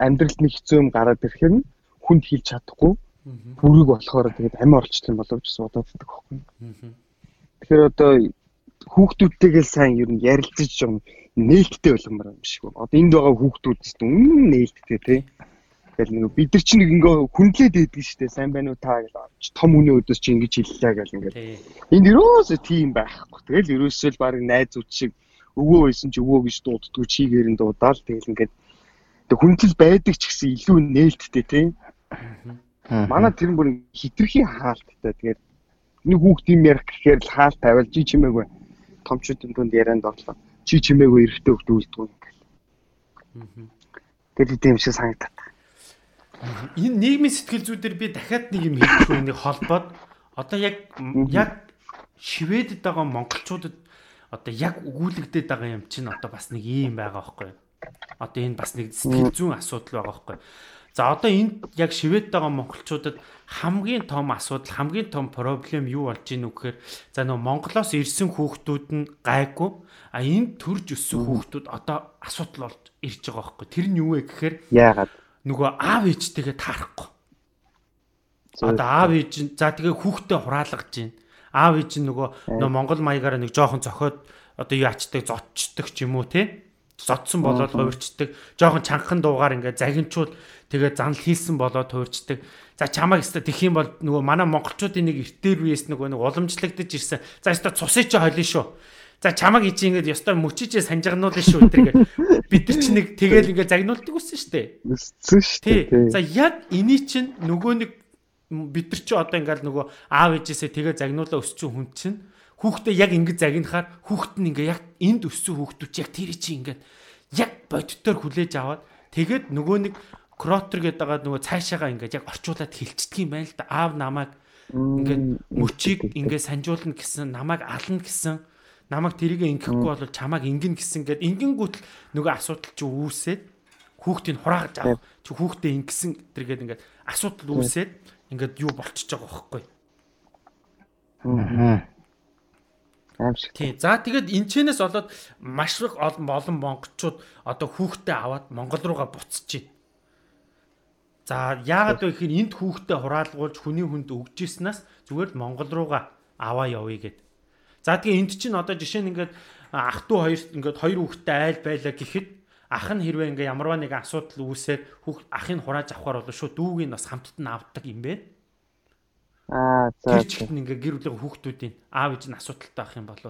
амьдралд нэг хэцүү юм гараад ирэхээр нь хүнд хийлж чадахгүй бүрэг болохоор тэгээд амь орчлт юм болов гэж бодогддог байхгүй. Тэгэхээр одоо хүүхдүүдтэйгээ сайн ер нь ярилцаж юм нээлттэй болгомоор юм шиг байна. Одоо энд байгаа хүүхдүүд ч үнэн нээлттэй тий. Тэгэл нэг бид нар чинь нэг ингээ хүндлээд байдаг шүү дээ. Сайн байна уу та гэж том хүний өдөөс чи ингэж хэллээ гэл ингээд. Энд ерөөсөө тийм байхгүй. Тэгэл ерөөсөө л баг найзууд шиг өвөө байсан ч өвөө гэж дууддаггүй чигээр нь дуудаал тэгэл ингээд хүндэл байдаг ч гэсэн илүү нээлттэй тий. Манай тэр бүр хитрхийн хаалттай. Тэгээд нэг хүүхд юм ярих гэхээр л хаалт тавиал чи чимээгүй. Томчуудын дунд ярианд орлоо. Чи чимээгүй эргэтэй хүүхд үлддэг юм гэл. Тэр тийм шиг санагдаад. Энэ нийгмийн сэтгэл зүйдэр би дахиад нэг юм хэлэх үнийг холбоод одоо яг яг Шведэд байгаа монголчуудад одоо яг өгүүлэгдээд байгаа юм чинь одоо бас нэг ийм байгаа байхгүй юу? Одоо энэ бас нэг сэтгэл зүйн асуудал байгаа байхгүй юу? За одоо энд яг шивэд байгаа монголчуудад хамгийн том асуудал, хамгийн том проблем юу болж ийн үгээр за нөгөө Монголоос ирсэн хүүхдүүд нь гайгүй а энд төрж өссөн хүүхдүүд одоо асуудал болж ирж байгаа байхгүй. Тэр нь юу вэ гэхээр яагаад нөгөө аав ээжтэйгээ таарахгүй. Одоо аав ээж за тэгээ хүүхдээ хураалгаж байна. Аав ээж нь нөгөө нөгөө Монгол маягаараа нэг жоохон зохиод одоо яачдаг зодчдаг ч юм уу те зодсон болоод хувирчдаг. Жоохон чанхан дуугаар ингээд загинчуул тэгээ занл хийсэн болоод хувирчдаг. За чамайг өстө тэх юм бол нөгөө манай монголчуудын нэг эртээр үеэс нөгөө нэг уламжлагдаж ирсэн. За өстө цусыг чи хойлно шүү. За чамайг ичи ингээд ёстой мөчижээ санжигнуулна шүү тэргээ. Бид нар чи нэг тэгээл ингээд загнуулдаг үсэн. Өссөн шүү дээ. За яг эний чинь нөгөө нэг бид нар чи одоо ингээд нөгөө аав ээжээсээ тэгээ загнуулаа өссөн хүн чинь хүүхдээ яг ингэж загнахаар хүүхд нь ингээ яг энд өссөн хүүхдүүд яг тэр чи ингээд яг боддоор хүлээж аваад тэгээд нөгөө нэг кротер гэдэг байгаа нөгөө цаашаага ингээд яг орчуулад хилчдэг юм байна л да аав намайг ингээд мөчийг ингээд санжуулна гэсэн намайг ална гэсэн намайг тэрийг ингэхгүй бол чамайг ингэн гэсэн гээд ингэнгүүт л нөгөө асуудал чи үүсээд хүүхдийг хурааж авах чи хүүхдээ ингэсэн тэргээд ингээд асуудал үүсээд ингээд юу болчихж байгаа байхгүй Аа. Тийм. За тэгээд энэчнээс болоод маш их олон олон монголчууд одоо хүүхдээ аваад Монгол руугаа байна. За яагаад вэ гэхээр энд хүүхдээ хураалгуулж хүний хүнд өгчээснээс зүгээр л Монгол руугаа аваа явъя гэд. За тэгээ энд чинь одоо жишээ нь ингээд ах トゥ хоёр ингээд хоёр хүүхдээ айл байлаа гэхэд ах нь хэрвээ ингээ ямарваа нэг асуудал үүсээд хүүхд ахыг хурааж авахар бол шууд дүүг нь бас хамтд нь авдаг юм бэ. Аа за. Тэр чихт ингээ гэр бүлийн хүүхдүүдийн аав ээж нь асуудалтай байх юм бол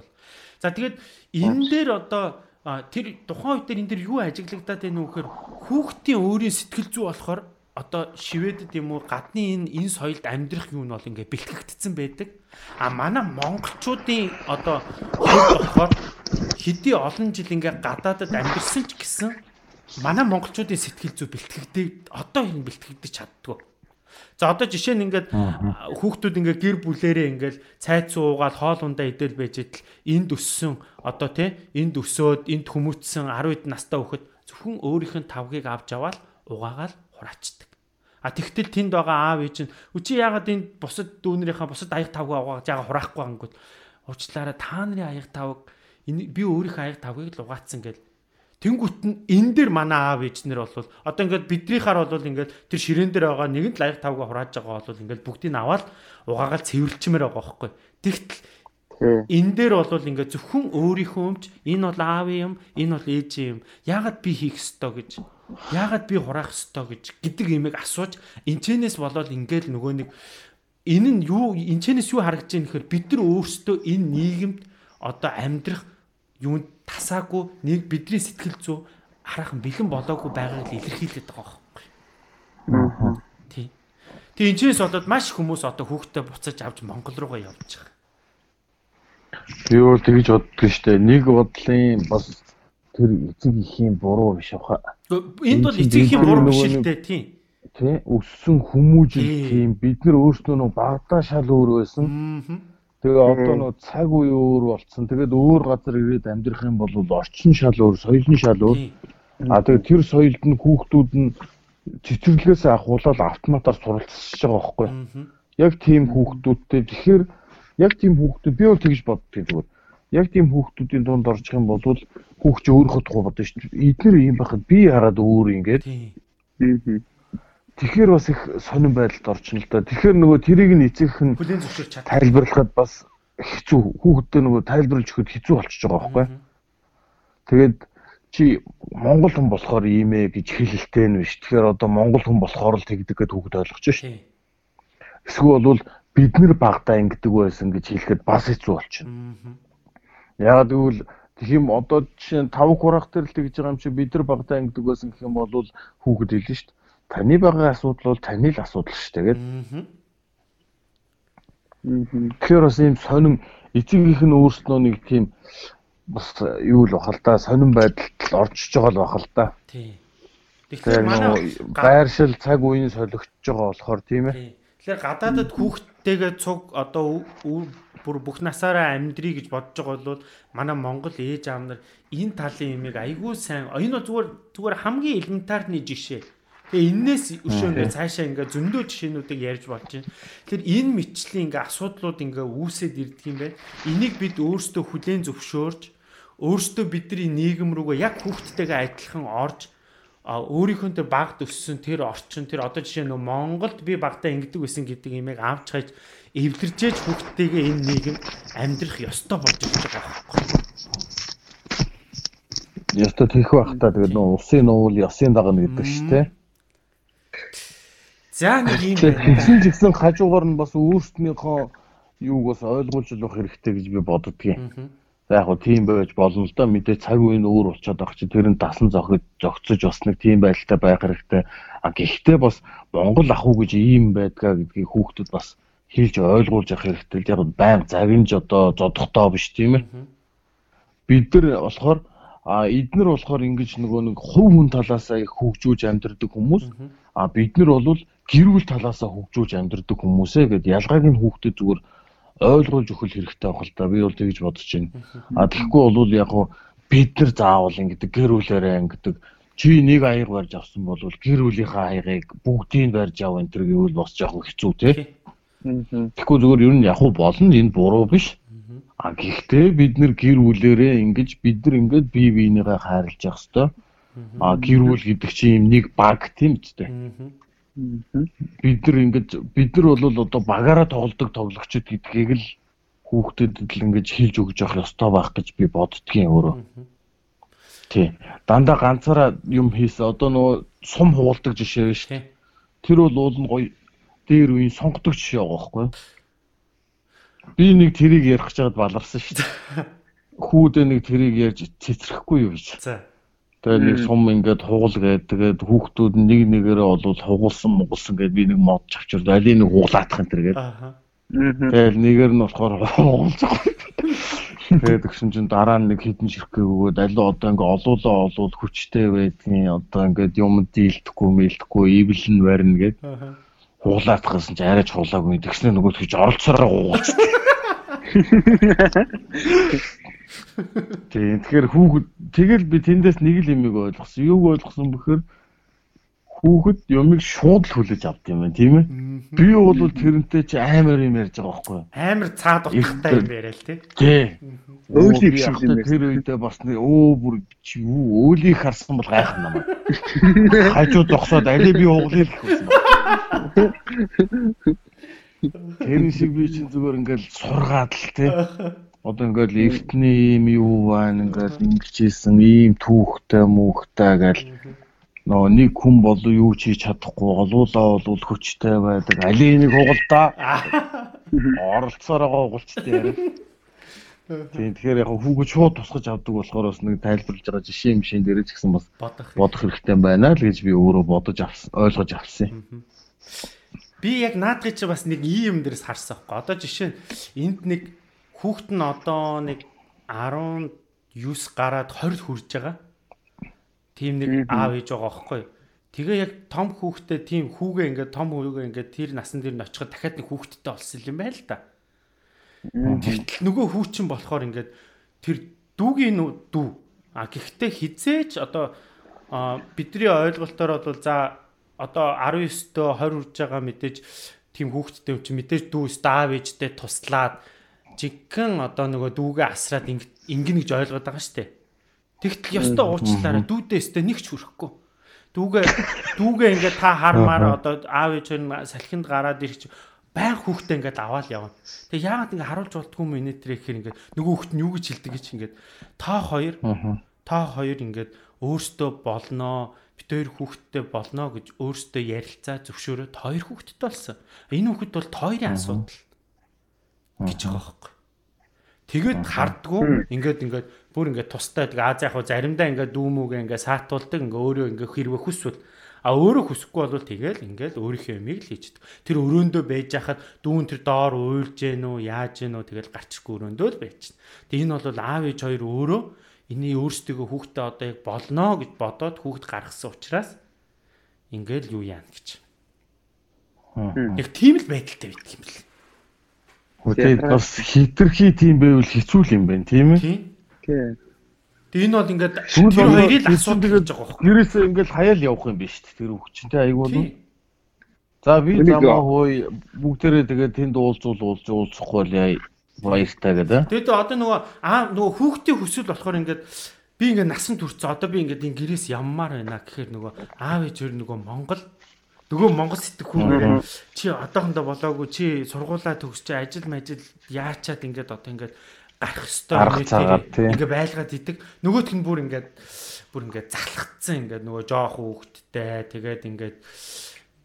за тэгээд энэ дээр одоо тэр тухайн үед энэ дээр юу ажиглагдаад байна вэ гэхээр хүүхдийн өөрийн сэтгэл зүй болохоор одоо шивэдэд юм уу гадны энэ энэ соёлд амьдрах юм нь бол ингээ бэлтгэгдсэн байдаг. А манай монголчуудын одоо болохоор хэдий олон жил ингээ гадаадад амьдэрсэн ч гэсэн манай монголчуудын сэтгэл зүй бэлтгэгдээ одоо энэ бэлтгэгдэж чаддгүй. За одоо жишээ нь ингээд хүүхдүүд ингээд гэр бүлэрээ ингээд цайц уугаад хоол ундаа идэл байж идэл энд өссөн одоо тий энд өсөөд энд хүмүүцсэн 10 хэд настай хүүхэд зөвхөн өөрийнх нь тавгийг авч аваад угаагаал хураачдаг. А тэгтэл тэнд байгаа аав ээж нь үчи яагаад энэ бусад дүүнэрийнхаа бусад аяг тавг угааж байгаа хураахгүй ангууд уучлаарай та нарын аяг тавг би өөрийнхөө аяг тавгийг л угаацсан гэл Тэнгүүт нь энэ дээр манай аав ээжнэр бол одоо ингээд бидрийнхаар бол ингээд тэр ширээн дээр байгаа нэгэн лайв тавга хурааж байгаа бол ингээд бүгдийг аваад угаагаал цэвэрлчмээр байгаа байхгүй. Тэгтэл энэ дээр бол ингээд зөвхөн өөрийнхөө өмч энэ бол аавын юм, энэ бол ээжийн юм. Яагаад би хийх ёстой гэж яагаад би хураах ёстой гэж гэдэг имийг асууж энэчнээс болоод ингээд нөгөө нэг энэ нь юу энэчнээс юу харагдаж байгаа нөхөр бид нар өөрсдөө энэ нийгэмд одоо амьдрах юунд тасаагүй нэг бидний сэтгэл зүй хараахан бэлэн болоогүй байгааг илэрхийлээд байгаа байхгүй. Тий. Тэгээ энэчнээс болоод маш хүмүүс одоо хүүхдээ буцаж авч Монгол руугаа явж байгаа. Би бол тэгж боддог штэ. Нэг бодлын бас тэр эцэг ихийн буруу биш баха. Энд бол эцэг ихийн буруу биш л дээ тий. Тий. Өссөн хүмүүжил тийм бид нар өөрсдөө нэг багадаа шал өөр байсан. Тэгээ одоо нөө цаг үе өөр болцсон. Тэгээд өөр газар ирээд амьдрах юм бол орчин шал өөр, соёл нь шал өөр. А тэгээд тэр соёлд нь хүүхдүүд нь цэцэрлэгээс ахуулаад автоматар суралцж байгаа байхгүй. Яг тийм хүүхдүүдтэй тэгэхээр яг тийм хүүхдүүд би бол тэгж боддог зүгээр. Яг тийм хүүхдүүдийн дунд орчих юм бол хүүхд чи өөрөө тухай бодно шүү дээ. Эднэр ийм байхад би яагаад өөр ингээд. Тэгэхээр бас их сонирн байдалд орчихно л да. Тэгэхээр нөгөө тэрийг нь эцэгх нь бүлийн зөвшөөрч чад. тайлбарлахад бас хэцүү хүүхдэд нөгөө тайлбарлаж өгөхөд хэцүү болчихж байгаа байхгүй. Тэгээд чи монгол хүн болохоор ийм ээ гэж хэлэлтэй нь биш. Тэгэхээр одоо монгол хүн болохоор л тэгдэг гэдээ хүүхд ойлгож шүү. Эсвэл бол бид нэр багтаа ингэдэг байсан гэж хэлэхэд бас хэцүү болчихно. Яагаад гэвэл тийм одоо жишээ нь 5 хураах төр л тэгж байгаа юм чи бид нар багтаа ингэдэг байсан гэх юм бол хүүхэд хэлнэ шүү дээ. Таны байгаа асуудал бол таны л асуудал шүү дээ гэдэг. Тэгэхээр бас ийм сонин эцэгийнх нь өөрснөө нэг тийм бас юу л бахал та сонин байдалд орчиж байгаа л бахал та. Тийм. Тэгэхээр манай байршил цаг үеийн солигдож байгаа болохоор тийм ээ. Тэгэхээр гадаадад хүүхдтэйгээ цуг одоо бүр бүх насаараа амьдрий гэж бодож байгаа бол манай Монгол ээж аав нар энэ талын имийг айгүй сайн энэ зүгээр зүгээр хамгийн элементарны жишээ. Тэгээ энээс өшөөнөө цаашаа ингээ зөндөө жишээнүүдийг ярьж болж байна. Тэгэхээр энэ мэтчлийн ингээ асуудлууд ингээ үүсээд ирдэг юм байна. Энийг бид өөрсдөө хүлээн зөвшөөрж өөрсдөө бидний нийгэм рүүгээ яг хүүхдтэйгээ адилхан орж а өөрийнхөө тэр багт өссөн тэр орчин тэр одоо жишээ нь Монголд би багтаа ингэдэг байсан гэдэг имийг авч хаяж эвлэржээж хүүхдтэйгээ энэ нийгэм амьдрах ёстой болж ирж байгаа байхгүй. Ёстой тийх байх та тэгээд нөө усын нуул ёсын дагна гэдэг шүү дээ. За нэг юм. Тэгсэн хажуугаар нь бас өөрснийхөө юуг бас ойлгуулж болох хэрэгтэй гэж би боддгийн. За яг хөө тийм байж болно л да. Мэдээ цаг үеийн өөр болчиход байгаа чи тэр нь дасан зохиж зогцож бас нэг тийм байдалтай байх хэрэгтэй. А гэхдээ бас Монгол ах уу гэж ийм байдгаа гэдгийг хүүхдүүд бас хэлж ойлгуулж явах хэрэгтэй. Яг байнга загинж одоо зодохтой биш тийм ээ. Бид нар болохоор а эднэр болохоор ингэж нөгөө нэг хувь хүн талаасаа их хөгжүүлж амьдрдаг хүмүүс а бид нар бол гэр бүл талаасаа хөгжүүлж амьдрдаг хүмүүсээ гэд ялгааг нь хүүхдэд зүгээр ойлгуулж өгөх хэрэгтэй байх л да. Би бол тэгж бодож байна. А тэгэхгүй бол яг хуу бид нар заавал ингэдэг гэр бүлээрээ ингэдэг чи нэг аяг барьж авсан бол гэр бүлийнхаа аягийг бүгдийг барьж ав энэ төр гэвэл бас жоохон хэцүү тий. Тэгэхгүй зүгээр ер нь яг хуу болно энэ буруу биш. А гэхдээ бид нар гэр бүлээрээ ингэж бид нар ингээд бие биенийгээ хайрлаж явах хэрэгтэй. А гэр бүл гэдэг чинь юм нэг баг тийм ч дээ. Бид нар ингэж бид нар бол одоо багаараа тоглодог тоглогчд гэдгийг л хүүхдэд л ингэж хэлж өгж явах ёстой байх гэж би боддгийн өөрөө. Тий. Дандаа ганцаараа юм хийсэн. Одоо нөгөө сум хуулдаг жишээ биш. Тэр бол уул нь гоё дээр үеийн сонгодог жишээ байгаа байхгүй юу? Би нэг тэрийг ярих гэж баларсан шүү дээ. Хүүдээ нэг тэрийг ярьж цэцрэхгүй юу гэж. За. Тэгээ нэг сум ингээд хугал гээд тэгээд хүүхдүүд нэг нэгээрээ олвол хугулсан мугулсан гээд би нэг мод чавчрд алийг нэг хуглаадах энэ төр гээд. Аа. Тэгээд нэгээр нь болохоор хугулж байгаа. Тэгээд өгсөн чинь дараа нь нэг хідэн ширхгээ өгөөд алуу одоо ингээ олуулаа олвол хүчтэй байдгийн одоо ингээд юм дийлдэхгүй мэлдэхгүй ивлэн барина гээд. Хуглаадах гэсэн чинь арайч хуглаагүй. Тэгснэ нөгөө тэгж оролцоороо хугуулж. Тийм тэгэхээр хүүхэд тэгэл би тэндээс нэг л юмыг ойлгосон. Юуг ойлгосон бэхээр хүүхэд юмыг шууд л хүлээж авд юм байна тийм ээ. Би бол тэрнтэй чи амар юм ярьж байгаа байхгүй юу? Амар цаад утгатай юм яриа л тий. Тий. Өөлийг биш юм байна. Тэр үедээ бас нэг өө бүр чи юу өөлийг харсан бол гайх намаа. Хажуу зогсоод алей би углаа л гэсэн. Тэр шиг би чинь зүгээр ингээл сургаад л тий одоо ингээл эртний юм юу байна ингээл ингэжсэн ийм түүхтэй мөнхтэй гэл. Нөө нэг хүн бол юу ч хийж чадахгүй олуулаа бол хүчтэй байдаг. Али нэг хугалдаа оролцоороо хугалчтай яриа Тийм тэгэхээр яг хүүгээ шууд тусгаж авдаг болохоор бас нэг тайлбарлаж байгаа жишээ мшин дээр ч гэсэн бас бодох хэрэгтэй. байна л гэж би өөрөө бодож авсан ойлгож авсан. Юм. Би яг наадгыг чи бас нэг ийм юм дээрс харсан байхгүй. Одоо жишээ энд нэг хүүхэд нь одоо нэг 19 гараад 20 хүрж байгаа. Тийм нэг аав ээж байгаа байхгүй юу? Тэгээ яг том хүүхдээ тийм хүүгээ ингээд том хүүгээ ингээд тэр насан дээр нь очиход дахиад нэг хүүхэдтэй болсон юм байна л да. Тэгтэл нөгөө хүүчин болохоор ингээд тэр дүүгийн дүү. А гэхдээ хизээч одоо бидний ойлголтоор бол за одоо 19-төө 20 хүрж байгаа мэдээж тийм хүүхэдтэй юм чи мэдээж дүү став ээжтэй туслаад жигхэн одоо нөгөө дүүгээ асраад ингэнэ гэж ойлгоод байгаа шүү дээ. Тэгтэл ёстой уучлаарай дүүдээ өстэй нэг ч хүрэхгүй. Дүүгээ дүүгээ ингээд та хармаар одоо аав ээж хоёр салхинд гараад ирэх баян хүүхдээ ингээд аваад явна. Тэгээ яагаад ингээд харуулж болтгүй юм инээтрээ гэхээр ингээд нөгөө хүүхд нь юу гэж хэлдэг гэж ингээд та хоёр та хоёр ингээд өөртөө болноо бит хоёр хүүхдтэй болно гэж өөртөө ярилцаа зөвшөөрөөд хоёр хүүхдтэй болсон. Энэ хүүхэд бол хоёрын асуудал гэж байгаа байхгүй. Тэгээд хардггүй ингээд ингээд бүр ингээд тустай тэгээ аз яг хуу заримдаа ингээд дүүмүүгээ ингээд саатуулдаг ингээд өөрөө ингээд хэрвээ хүсвэл А өөрөө хүсэхгүй бол тэгэл ингээл өөрийнхөө юмыг л хийчихдэг. Тэр өрөөндөө байж хахад дүүн тэр доор уйлж гэнэ үү, яаж гэнэ үү тэгэл гарчихгүй өрөөндөө л байж чинь. Тэг энэ бол аав ээж хоёр өөрөө эний өөрсдөө хүүхдээ одоо яг болно гэж бодоод хүүхд гаргасан учраас ингээл юу яана гэж. Яг тийм л байдалтай байдаг юм бэл. Тэгээд бас хитрхи тийм байвал хэцүү юм байна тийм ээ. Тийм. Тэгээ энэ бол ингээд тэр хоёрыг асуудаг гэж байгаа байхгүй. Гэрээсээ ингээд хаяал явах юм биш тэр хүүхчинтэй аяг бол. За би замаа хөөе бүгдээрээ тэгээд тэнд уулзуул уулз уулзахгүй л яа баяртай гэдэг. Тэгээд одоо нөгөө аа нөгөө хүүхдийн хүсэл болохоор ингээд би ингээд насан туршсан одоо би ингээд энэ гэрээс яммаар байна гэхээр нөгөө аав ээж өөр нөгөө Монгол нөгөө Монгол сэтгхүүн чи одоохондоо болоогүй чи сургуулаа төгсч ажил мажил яачаад ингээд одоо ингээд гарах хэвээр ингээ байлгаад идэг. Нөгөөх нь бүр ингээд бүр ингээд залхацсан ингээд нөгөө жоох хүүхэдтэй тэгээд ингээд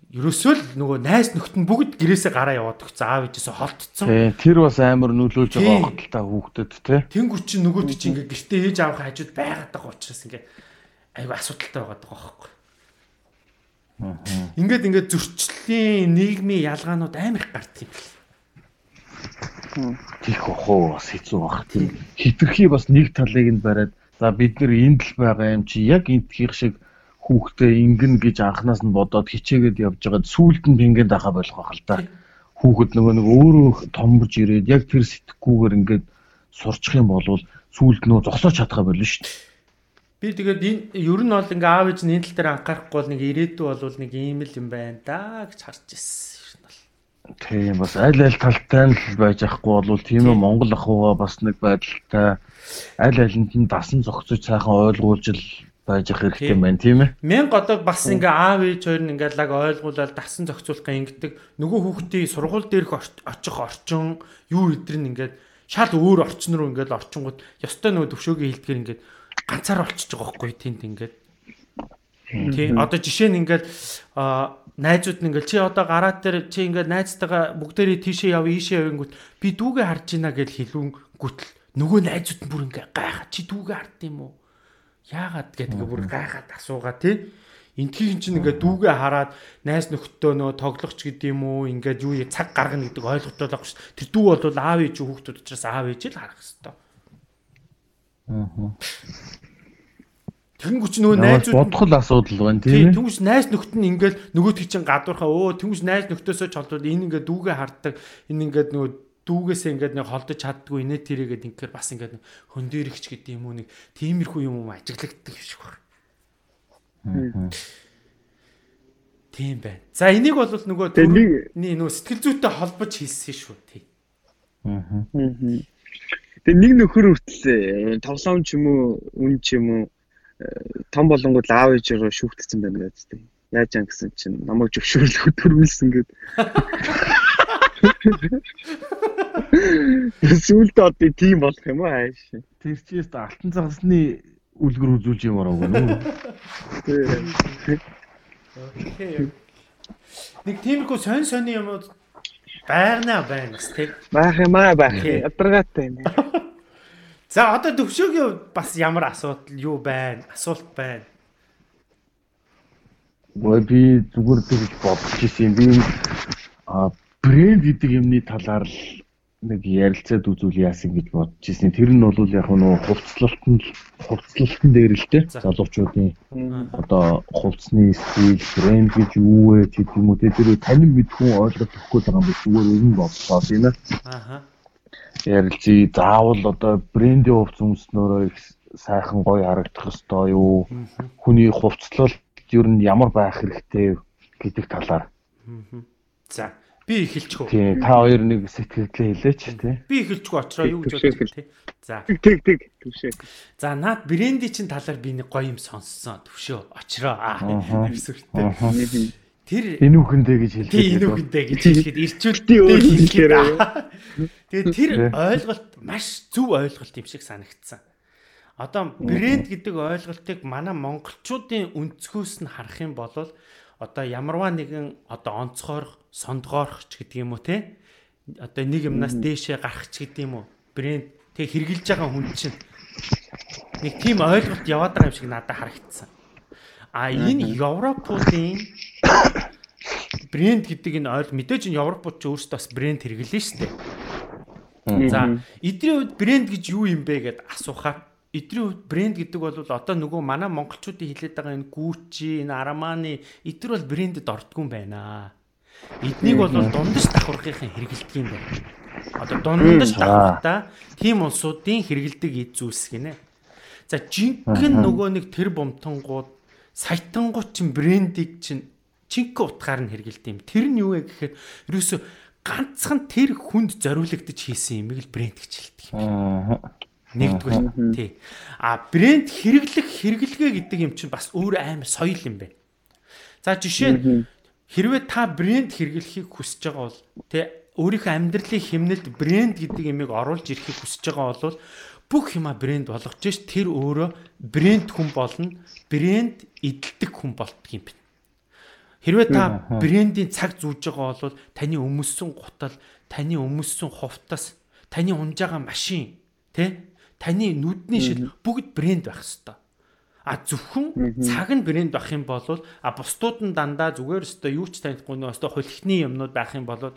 ерөөсөө л нөгөө найс нөхд нь бүгд гэрээсээ гараа яваад өгч аав ээжээсээ холтцсон. Тэр бас амар нөлөөлж байгаа хөлтөлтэй хүүхдэд те. Тэнгүү чи нөгөөд чи ингээ гэртээ ээж аавах хажууд байгаад байгаа учраас ингээ айгүй асуудалтай байгаа байхгүй. Ингээд ингээд зөрчлийн нийгмийн ялгаанууд амар их гардаг юм. Тих хоо бас хэцүү баг. Тийм хитрхи бас нэг талыг нь бариад за бид нар энд л байгаа юм чи яг энтхийг шиг хүүхдээ ингэн гэж анханаас нь бодоод хичээгээд явж байгаад сүүлд нь ингээд дахаа болох байх л да. Хүүхэд нөгөө нэг өөрөө томбож ирээд яг тэр сэтгэхгүйгээр ингээд сурчих юм бол сүүлд нөө зогсооч чадхаа болно шүү дээ. Би тэгээд энэ ер нь бол ингээ аав ээж нь энэ тал дээр анхаарахгүй бол нэг ирээдүй бол нэг ийм л юм байна да гэж харж ирсэн. Тийм бас аль аль талтай нь байж ахгүй бол тийм ээ Монгол ахуйгаа бас нэг байдалтай аль алинд нь дасан зохицож сайхан ойлгуулж л байж ах хэрэгтэй байна тийм ээ. Мянга одоо бас ингээ аав ээж хоёр нь ингээ лаг ойлгуулаад дасан зохицуулах ингэдэг нөгөө хүүхдийн сургууль дээрх очих орчин юу өдр нь ингээ шал өөр орчин руу ингээ орчингууд ёстой нөгөө төвшөөгийн хилдгэр ингээ ганцаар болчихж байгаа байхгүй тэнд ингээ Тий. Одоо жишээ нь ингээд найзууд нь ингээд чи одоо гараад дээр чи ингээд найзтайгаа бүгдээрээ тийшээ яв ийшээ явангүүт би дүүгээ харж байна гэж хэлүүн гүтэл нөгөө найзууд нь бүр ингээд гайхаа чи дүүгээ хард юм уу? Яагаад гэдэг бүр гайхаад асуугаа тий. Энтхийн чинь ингээд дүүгээ хараад найз нөхдөө нөө тоглохч гэдэг юм уу ингээд юу цаг гаргана гэдэг ойлголттой байгаа шүү. Тэр дүү бол аав ээж хүүхдүүд учраас аав ээж л харах хэвээр. Аа. Тэнгүүч нөгөө найзууд бодох л асуудал байна тийм ээ. Тэнгүүч найз нөхд нь ингээл нөгөөтг чинь гадуурхаа өө тэнгүүч найз нөхдөсөө ч холдоод энэ ингээд дүүгээ харддаг энэ ингээд нөгөө дүүгээсээ ингээд нэг холдож чаддгүй инээ тэрээгээд ингээд бас ингээд хөндөрөгч гэдэг юм уу нэг тиймэрхүү юм уу ажиглагддаг юм шиг байна. Тийм байна. За энийг бол нөгөө нэг нөгөө сэтгэл зүйтэй холбож хэлсэн шүү тий. Аа. Тэгээ нэг нөхөр хүртэл тоглоом ч юм уу үн ч юм уу том болонгууд аав ээжээрөө шүүхтсэн байна гэдэг. Яаж яан гэсэн чинь намайг зөвшөөрлөх төрүүлсэн гэд. Сүлд одоо тийм болох юм аа ааш. Тэр чист алтан цагсны үлгэр үзүүлж юм аа гэнэ. Нэг тиймэрхүү сонь сони юмуд байнаа байна бас тийм. Байх юм аа байх. Ядаргаатай юм. За одоо төвшөөгийн бас ямар асуудал юу байна? Асуулт байна. Гой би зүгээр тэгж бодож ирсэн. Би а брэнд гэдэг юмны талаар л нэг ярилцаад үзүүл яасан гэж бодож ирсэн. Тэр нь бол яг нөө хувцлалтын хувцлалтын дээр л те залуучуудын одоо хувцсны стил брэнд гэж юу вэ гэдэг юм уу те тэр танин мэдхүүн ойлгох өгөхгүй байгаа юм биш зүгээр өрн бодлоо тийм ээ. Ааха ярилцъя. Заавал одоо брендийн хувцас өмснөөрөө их сайхан гоё харагдах ёстой юу? Хүний хувцлалт ер нь ямар байх хэрэгтэй гэдэг талаар. За. Би эхэлчихв. Тий, та хоёр нэг сэтгэлдээ хэлээч тий. Би эхэлчихв очроо юу гэж бодож тий. За. Тэг тэг төвшөө. За наад бренди чин талаар би нэг гоё юм сонссон. Төвшөө очроо. Аа. Эсвэл Тэр энэ үхэндээ гэж хэлдэг. Тий энэ үхэндээ гэж хэлэхэд ирчүүлдээ өөр хэлэхээр. Тэгээд тэр ойлголт маш зөв ойлголт юм шиг санагдсан. Одоо брэнд гэдэг ойлголтыг манай монголчуудын өнцгөөс нь харах юм бол одоо ямарваа нэгэн одоо онцгойрох, сондгоорох ч гэдэг юм уу те. Одоо нэг юмнаас дээшээ гарах ч гэдэг юм уу. Брэнд тэг хэрглэж байгаа хүн чинь нэг тийм ойлголт яваад байгаа юм шиг надад харагдсан. А энэ Европуудын брэнд гэдэг энэ ойл мэдээж энэ Европууд ч өөрсдөө бас брэнд хэрэглэн штэ. За эдний хувьд брэнд гэж юу юм бэ гэд асуухаар эдний хувьд брэнд гэдэг бол одоо нөгөө манай монголчуудын хэлээд байгаа энэ Gucci, энэ Armani эдгээр бол брэндэд ордгүй юм байна. Эднийг бол дундаж давхаргын хэрэгэлдэг юм байна. Одоо дундаж давхартаа тийм улсуудын хэрэгэлдэг эд зүйлс гинэ. За жинхэнэ нөгөө нэг тэр бомтонгууд саятангууд чин брендийг чин чинк утгаар нь хэрэгэлдэг юм. Тэр нь юу вэ гэхээр ерөөсө ганцхан тэр хүнд зориулагдаж хийсэн юм л брэнд гэж хэлдэг юм. Нэгдүгээр тий. А брэнд хэрэглэх хэрэглэгээ гэдэг юм чинь бас өөр амар соёл юм байна. За жишээ нь хэрвээ та брэнд хэрэглэхийг хүсэж байгаа бол тий өөрийнхөө амьдралын хэмнэлд брэнд гэдэг ямиг оруулж ирэхийг хүсэж байгаа бол бүх юма брэнд болгож ш тэр өөрөө брэнд хүн болно брэнд эдэлдэг хүн болтго юм байна. Хэрвээ та брендийн цаг зүүж байгаа бол таны өмссөн гутал, таны өмссөн хувцас, таны унж байгаа машин, тэ? Таны нүдний шил бүгд брэнд байх хэвээр. А зөвхөн цаг нь брэнд байх юм бол а бусдууд нь дандаа зүгээр өстой юу ч танихгүй нөө өстой хулхны юмнууд байх юм бол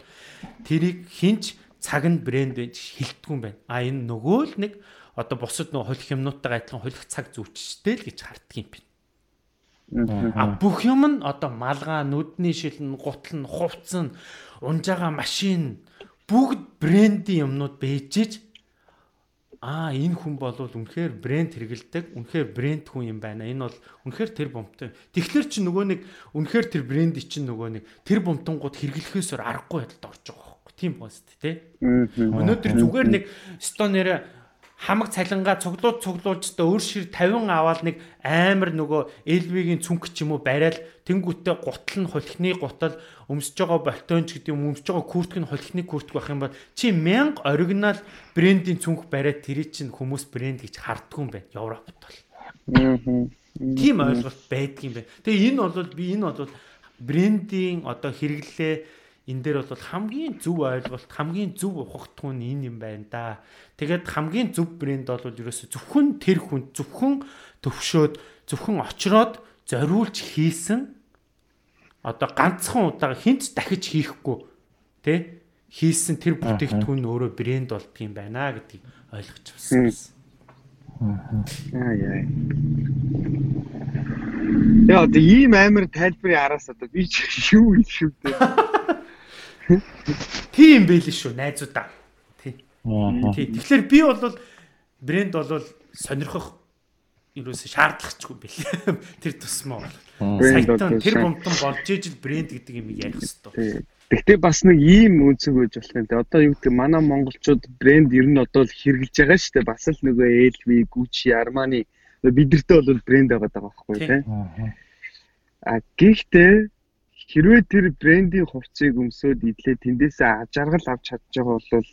тэрийг хинч цаг нь брэнд гэж хэлдэггүй юм байна. А энэ нөгөө л нэг одоо бусад нөгөө хулх юмнуудтай адилхан хулх цаг зүүчтэй л гэж харддаг юм байна. А бүх юм нь одоо малгай, нүдний шилэн, гутал нь, хувцс нь, унжаага машин бүгд брендийн юмнууд бэжэж аа энэ хүн бол үнэхээр брэнд хэрэгэлдэг, үнэхээр брэнд хүн юм байна. Энэ бол үнэхээр тэр бомтой. Тэгэхээр чи нөгөө нэг үнэхээр тэр брэнд чинь нөгөө нэг тэр бомтонгууд хэрэглэхээсээр аргагүй байдалд орж байгаа байхгүй. Тийм бост тий. Өнөөдөр зүгээр нэг стонер хамаг цалингаа цуглууд цуглуулж та өөр шир 50 аваад нэг амар нөгөө элвигийн цүнх ч юм уу барайл тэнгүүтээ гутал нь холихны гутал өмсөж байгаа болтонч гэдэг юм өмсөж байгаа куртк нь холихны куртк байх юм бол чи 1000 оригинал брендийн цүнх бариад тэр чинь хүмүүс брэнд гэж харддаг юм байна Европт бол. Тийм ойлголт байдаг юм байна. Тэгээ энэ бол би энэ бол брендийн одоо хэрэглээ энэ дээр бол хамгийн зөв ойлголт хамгийн зөв ухагтгүй нь энэ юм байна да. Тэгээд хамгийн зөв брэнд бол ерөөсө зөвхөн тэр хүн зөвхөн төвшөөд зөвхөн очроод зориулж хийсэн одоо ганцхан удаа хинт дахиж хийхгүй тэ хийсэн тэр бүтээгдэхүүн өөрөө брэнд болдго юм байна гэдгийг ойлгож авсан. Аа яа. Яа, одоо ийм амар тайлбарын араас одоо би ч юу хэлэх юм бэ? Тийм байл шүү найзуудаа. Тий. Тий. Тэгэхээр би бол брэнд бол сонирхох ерөөсө шаардлагачгүй бэл. Тэр тусмаа бол. Сайтан тэр бомтон болж ижил брэнд гэдэг юм ярих хэвээр. Гэхдээ бас нэг ийм үнцэг байж болох юм. Одоо юу гэдэг манай монголчууд брэнд ер нь одоо л хэрэгжилж байгаа шүү дээ. Бас л нөгөө LV, Gucci, Armani бидэртээ бол брэнд байгаа даа байхгүй тий. А гэхдээ хэрвээ тэр брендийн хувцсыг өмсөөд идлээ тэндээсээ ажаргал авч чадж байгаа бол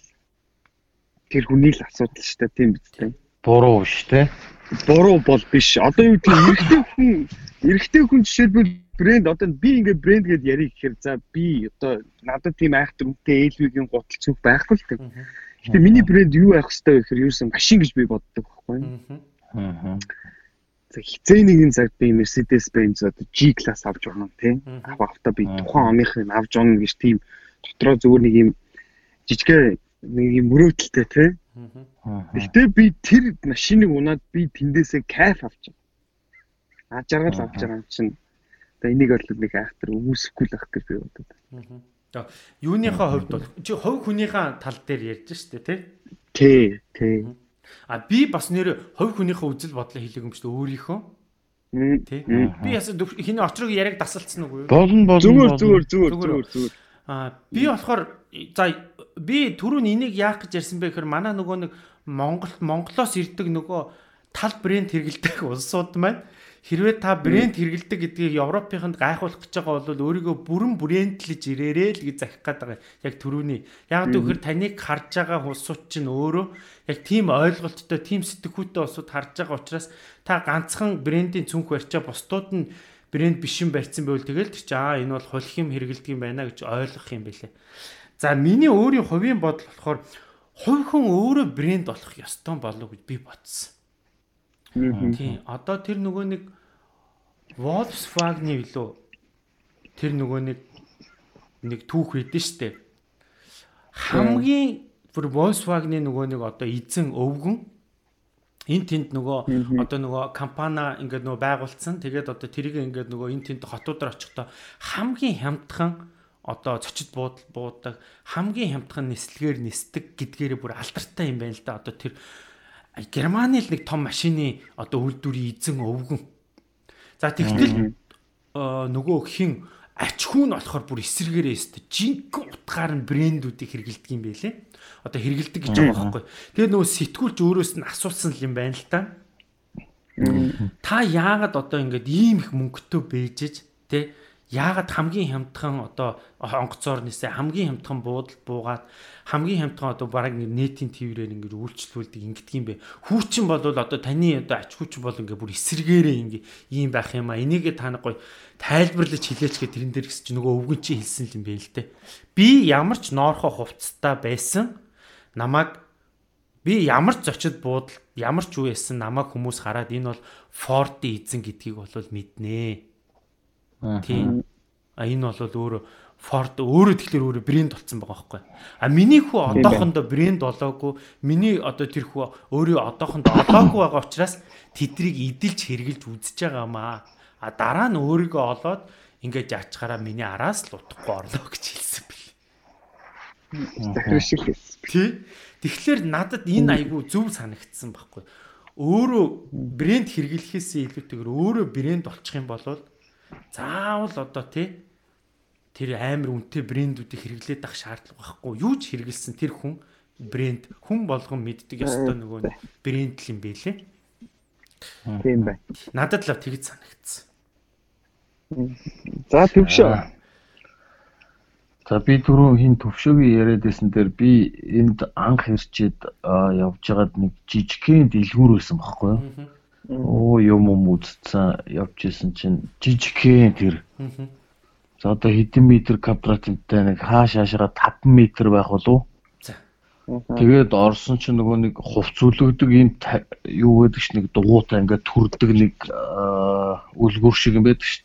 тэр хүний л асуудал шүү дээ тийм биз дээ. Буруу биш те. Буруу бол биш. Одоо юу гэдэг эрэгтэй хүн эрэгтэй хүн жишээлбэл брэнд одоо би ингээд брэнд гэд ярих гэхээр за би одоо надад тийм айхтар үнэтэй ээлвигийн гутал цүг байхгүй л тэг. Гэтэ миний брэнд юу байх хэвээр гэхээр юу юм машин гэж би боддог байхгүй. Аа хизээ нэгэн цаг би Mercedes Benz одоо G class авч унаа тий. Авах авта би тухайн оных нь авч унаа гэж тийм дотроо зүгээр нэг юм жижиг нэг юм мөрөөдөлтэй тий. Гэхдээ би тэр машиныг унаад би тэндээсээ кайф авч байгаа. А жаргал авч байгаа юм чинь. Одоо энийг бол нэг айхтар өмөсөхгүй л ах гэж би бодод. Аа. Юуныхаа хувьд бол чи хувь хүнийхээ тал дээр ярьж штэ тий. Тий, тий. А би бас нэр хувь хүнийхээ үзэл бодлоо хэлээг юм шүү дээ өөрийнхөө. Тэ. Би ясаа хиний очрог яриаг дасалцсан уу? Болно болно. Зүгээр зүгээр зүгээр зүгээр зүгээр. Аа би болохоор за би түрүүн энийг яах гэж ярьсан бэ гэхээр манай нөгөө нэг Монголд Монголоос ирдэг нөгөө тал брэнд хэрэгэлдэг улсууд маань хэрвээ та брэнд хэрэгэлдэг гэдгийг Европынханд гайхуулах гэж байгаа бол өөрийгөө бүрэн брэндлэж ирээрээ л гэж захих гээд байгаа. Яг түрүүний. Яг гэвэл таныг харж байгаа улсууд чинь өөрөө яг тийм ойлголттой, тийм сэтгхүүтэй улсууд харж байгаа учраас та ганцхан брендийн цүнх барьчаа бусдууд нь брэнд биш юм барьсан байвал тэгэл тэр чи аа энэ бол хулих юм хэрэгэлдэг юм байна гэж ойлгох юм бэлээ. За миний өөрийн хувийн бодол болохоор хувь хүн өөрөө брэнд болох ёстой болов гэж би бодсон. Тийм. Одоо тэр нөгөө нэг Volkswagen-ы билүү тэр нөгөө нэг нэг түүх хийдэж штэ. Хамгийн бүр Volkswagen-ы нөгөө нэг одоо эзэн өвгөн эн тэнд нөгөө одоо нөгөө компани ингээд нөгөө байгуулсан. Тэгээд одоо тэрийг ингээд нөгөө эн тэнд хотуудаар очихдоо хамгийн хямдхан одоо цочид буудаг хамгийн хямдхан нислэгээр нисдэг гэдгээрээ бүр алдартай юм байна л да. Одоо тэр Германы л нэг том машины одоо үйлдвэрийн эзэн өвгөн. За тэгтэл нөгөө хин ач хүн болохоор бүр эсэргээрээ өстө жинхэнэ утгаар нь брэндүүдийг хэрэгэлдэг юм байлээ. Одоо хэрэгэлдэг гэж байгаа байхгүй. Тэгээ нөгөө сэтгүүлч өөрөөс нь асуусан юм байна л та. Та яагаад одоо ингэж ийм их мөнгөтэй бэжэж тэ яагаад хамгийн хямдхан одоо онгоцоор нисээ хамгийн хямдхан буудал буугаад хамгийн хямдхан одоо бараг нийтийн твэрээр ингээд үйлчлүүлдэг ингэдэг юм бэ. Хүүчин бол одоо таны одоо ач хүүчин бол ингээд бүр эсэргээрээ ингээ ийм байх юм а. Энийгээ та нар гоё тайлбарлаж хэлээч гэх тэрэн дээр гэсэн чинь нөгөө өвгөн чи хэлсэн юм бэ л дээ. Би ямар ч ноорхоо хувцастай байсан намайг би ямар ч зочид буудал ямар ч яасан намайг хүмүүс хараад энэ бол Форти эзэн гэдгийг бол мэднэ Тийм. А энэ бол өөрөө Ford өөрөө тэгэхээр өөрөө брэнд болсон байгаа байхгүй. А миний хүү одоохондоо брэнд болоогүй. Миний одоо тэр хүү өөрөө одоохондоо олоогүй байгаа учраас тэдрийг эдэлж хэрглэж үзэж байгаа маа. А дараа нь өөрийгөө олоод ингээд яачгараа миний араас л утахгүй орлоо гэж хэлсэн бэл. Захир шиг хэлсэн. Тий. Тэгэхээр надад энэ айгүй зөв санагдсан байхгүй. Өөрөө брэнд хэрэглэхээс илүүтэйгээр өөрөө брэнд болчих юм бол заавал одоо тий тэр амар үнэтэй брэндүүдийг хэрэглээд авах шаардлага байхгүй. Юу ч хэрэгэлсэн тэр хүн брэнд хүн болгон мэддэг ёстой нөгөө брэнд л юм бэлээ. Тийм бай. Надад л тэгж санагдсан. За төвшөө. За би түрүү хин төвшөөгийн яриад байсан дээр би энд анх ирчээд явж байгаад нэг жижигхэн дэлгүүр байсан байхгүй юу? Оо юм юм үзсэн явж исэн чинь жижигхэн тэр. За одоо хэдэн метр квадраттай нэг хааш хаашаа 5 метр байх болов. Тэгээд орсон чинь нөгөө нэг хувц үлгдэг юм юу гэдэг ш нэг дугуйтай ингээд төрдөг нэг үлгүр шиг юм байдаг ш.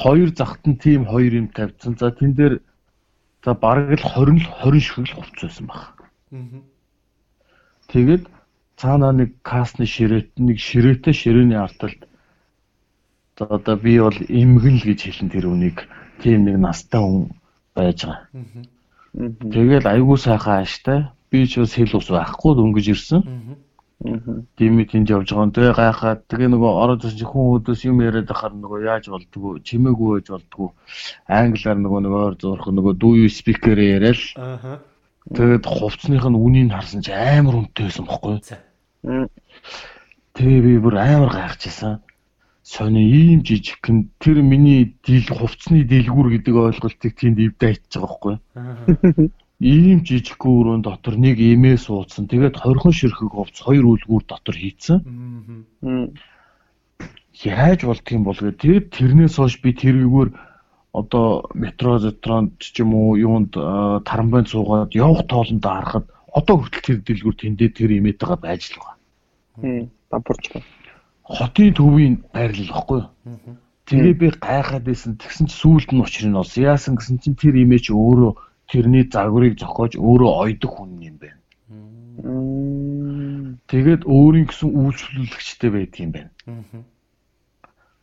Хоёр захт нь тийм хоёр юм тавьсан. За тэн дээр за бараг л 20 20 шиг л хувц байсан баг. Тэгээд цаанаа нэг касны ширээт нэг ширээтэй ширээний арталт за одоо би бол эмгэн л гэж хэлэн тэр үнийг тийм нэг настай хүн байж байгаа. Тэгэл айгуу сайхан ааштай. Би ч бас хэл ус байхгүй дөнгөж ирсэн. Тийм тэнд явж байгаа тэгээ гайхаад тэгээ нөгөө ороод ирсэн хүн өдөөс юм яриад байхаар нөгөө яаж болдгоо чимээгүй байж болдгоо англиар нөгөө нөгөө ойр зурх нөгөө дүү спикер яриад Тэгээд хувцсных нь үнийг харсан чи амар үнэтэй байсан бохгүй. Тэгээ би бүр амар гайхажсэн. Сони ийм жижигхэн тэр миний дил хувцсны дэлгүүр гэдэг ойлголтыг тэнд ивдэ айтчих байгаа бохгүй. Ийм жижигхэн өрөөнд дотор нэг эмээ суудсан. Тэгээд хорхон ширхэг хувцс хоёр үлгүүр дотор хийцэн. Яаж болдгийм бол тэгээд тэрнээс хойш би тэрүүгээр одоо метро зотронд ч юм уу юунд тарамбайнд суугаад явах тоолонд харахад одоо хүртэл тэр дэлгүүр тэндээ тэр имээд байгаа байж л байгаа. Тийм, давбарч байна. Хотын төвийн байрлал واخгүй. Тэгээ би гайхаад байсан тэгсэн чи сүүлд нь учрын олсон. Яасан гэсэн чинь тэр имээч өөрөө тэрний загварыг зохиож өөрөө ойдог хүн юм байна. Тэгээд өөрийн гэсэн үйлчлүүлэгчтэй байдаг юм байна.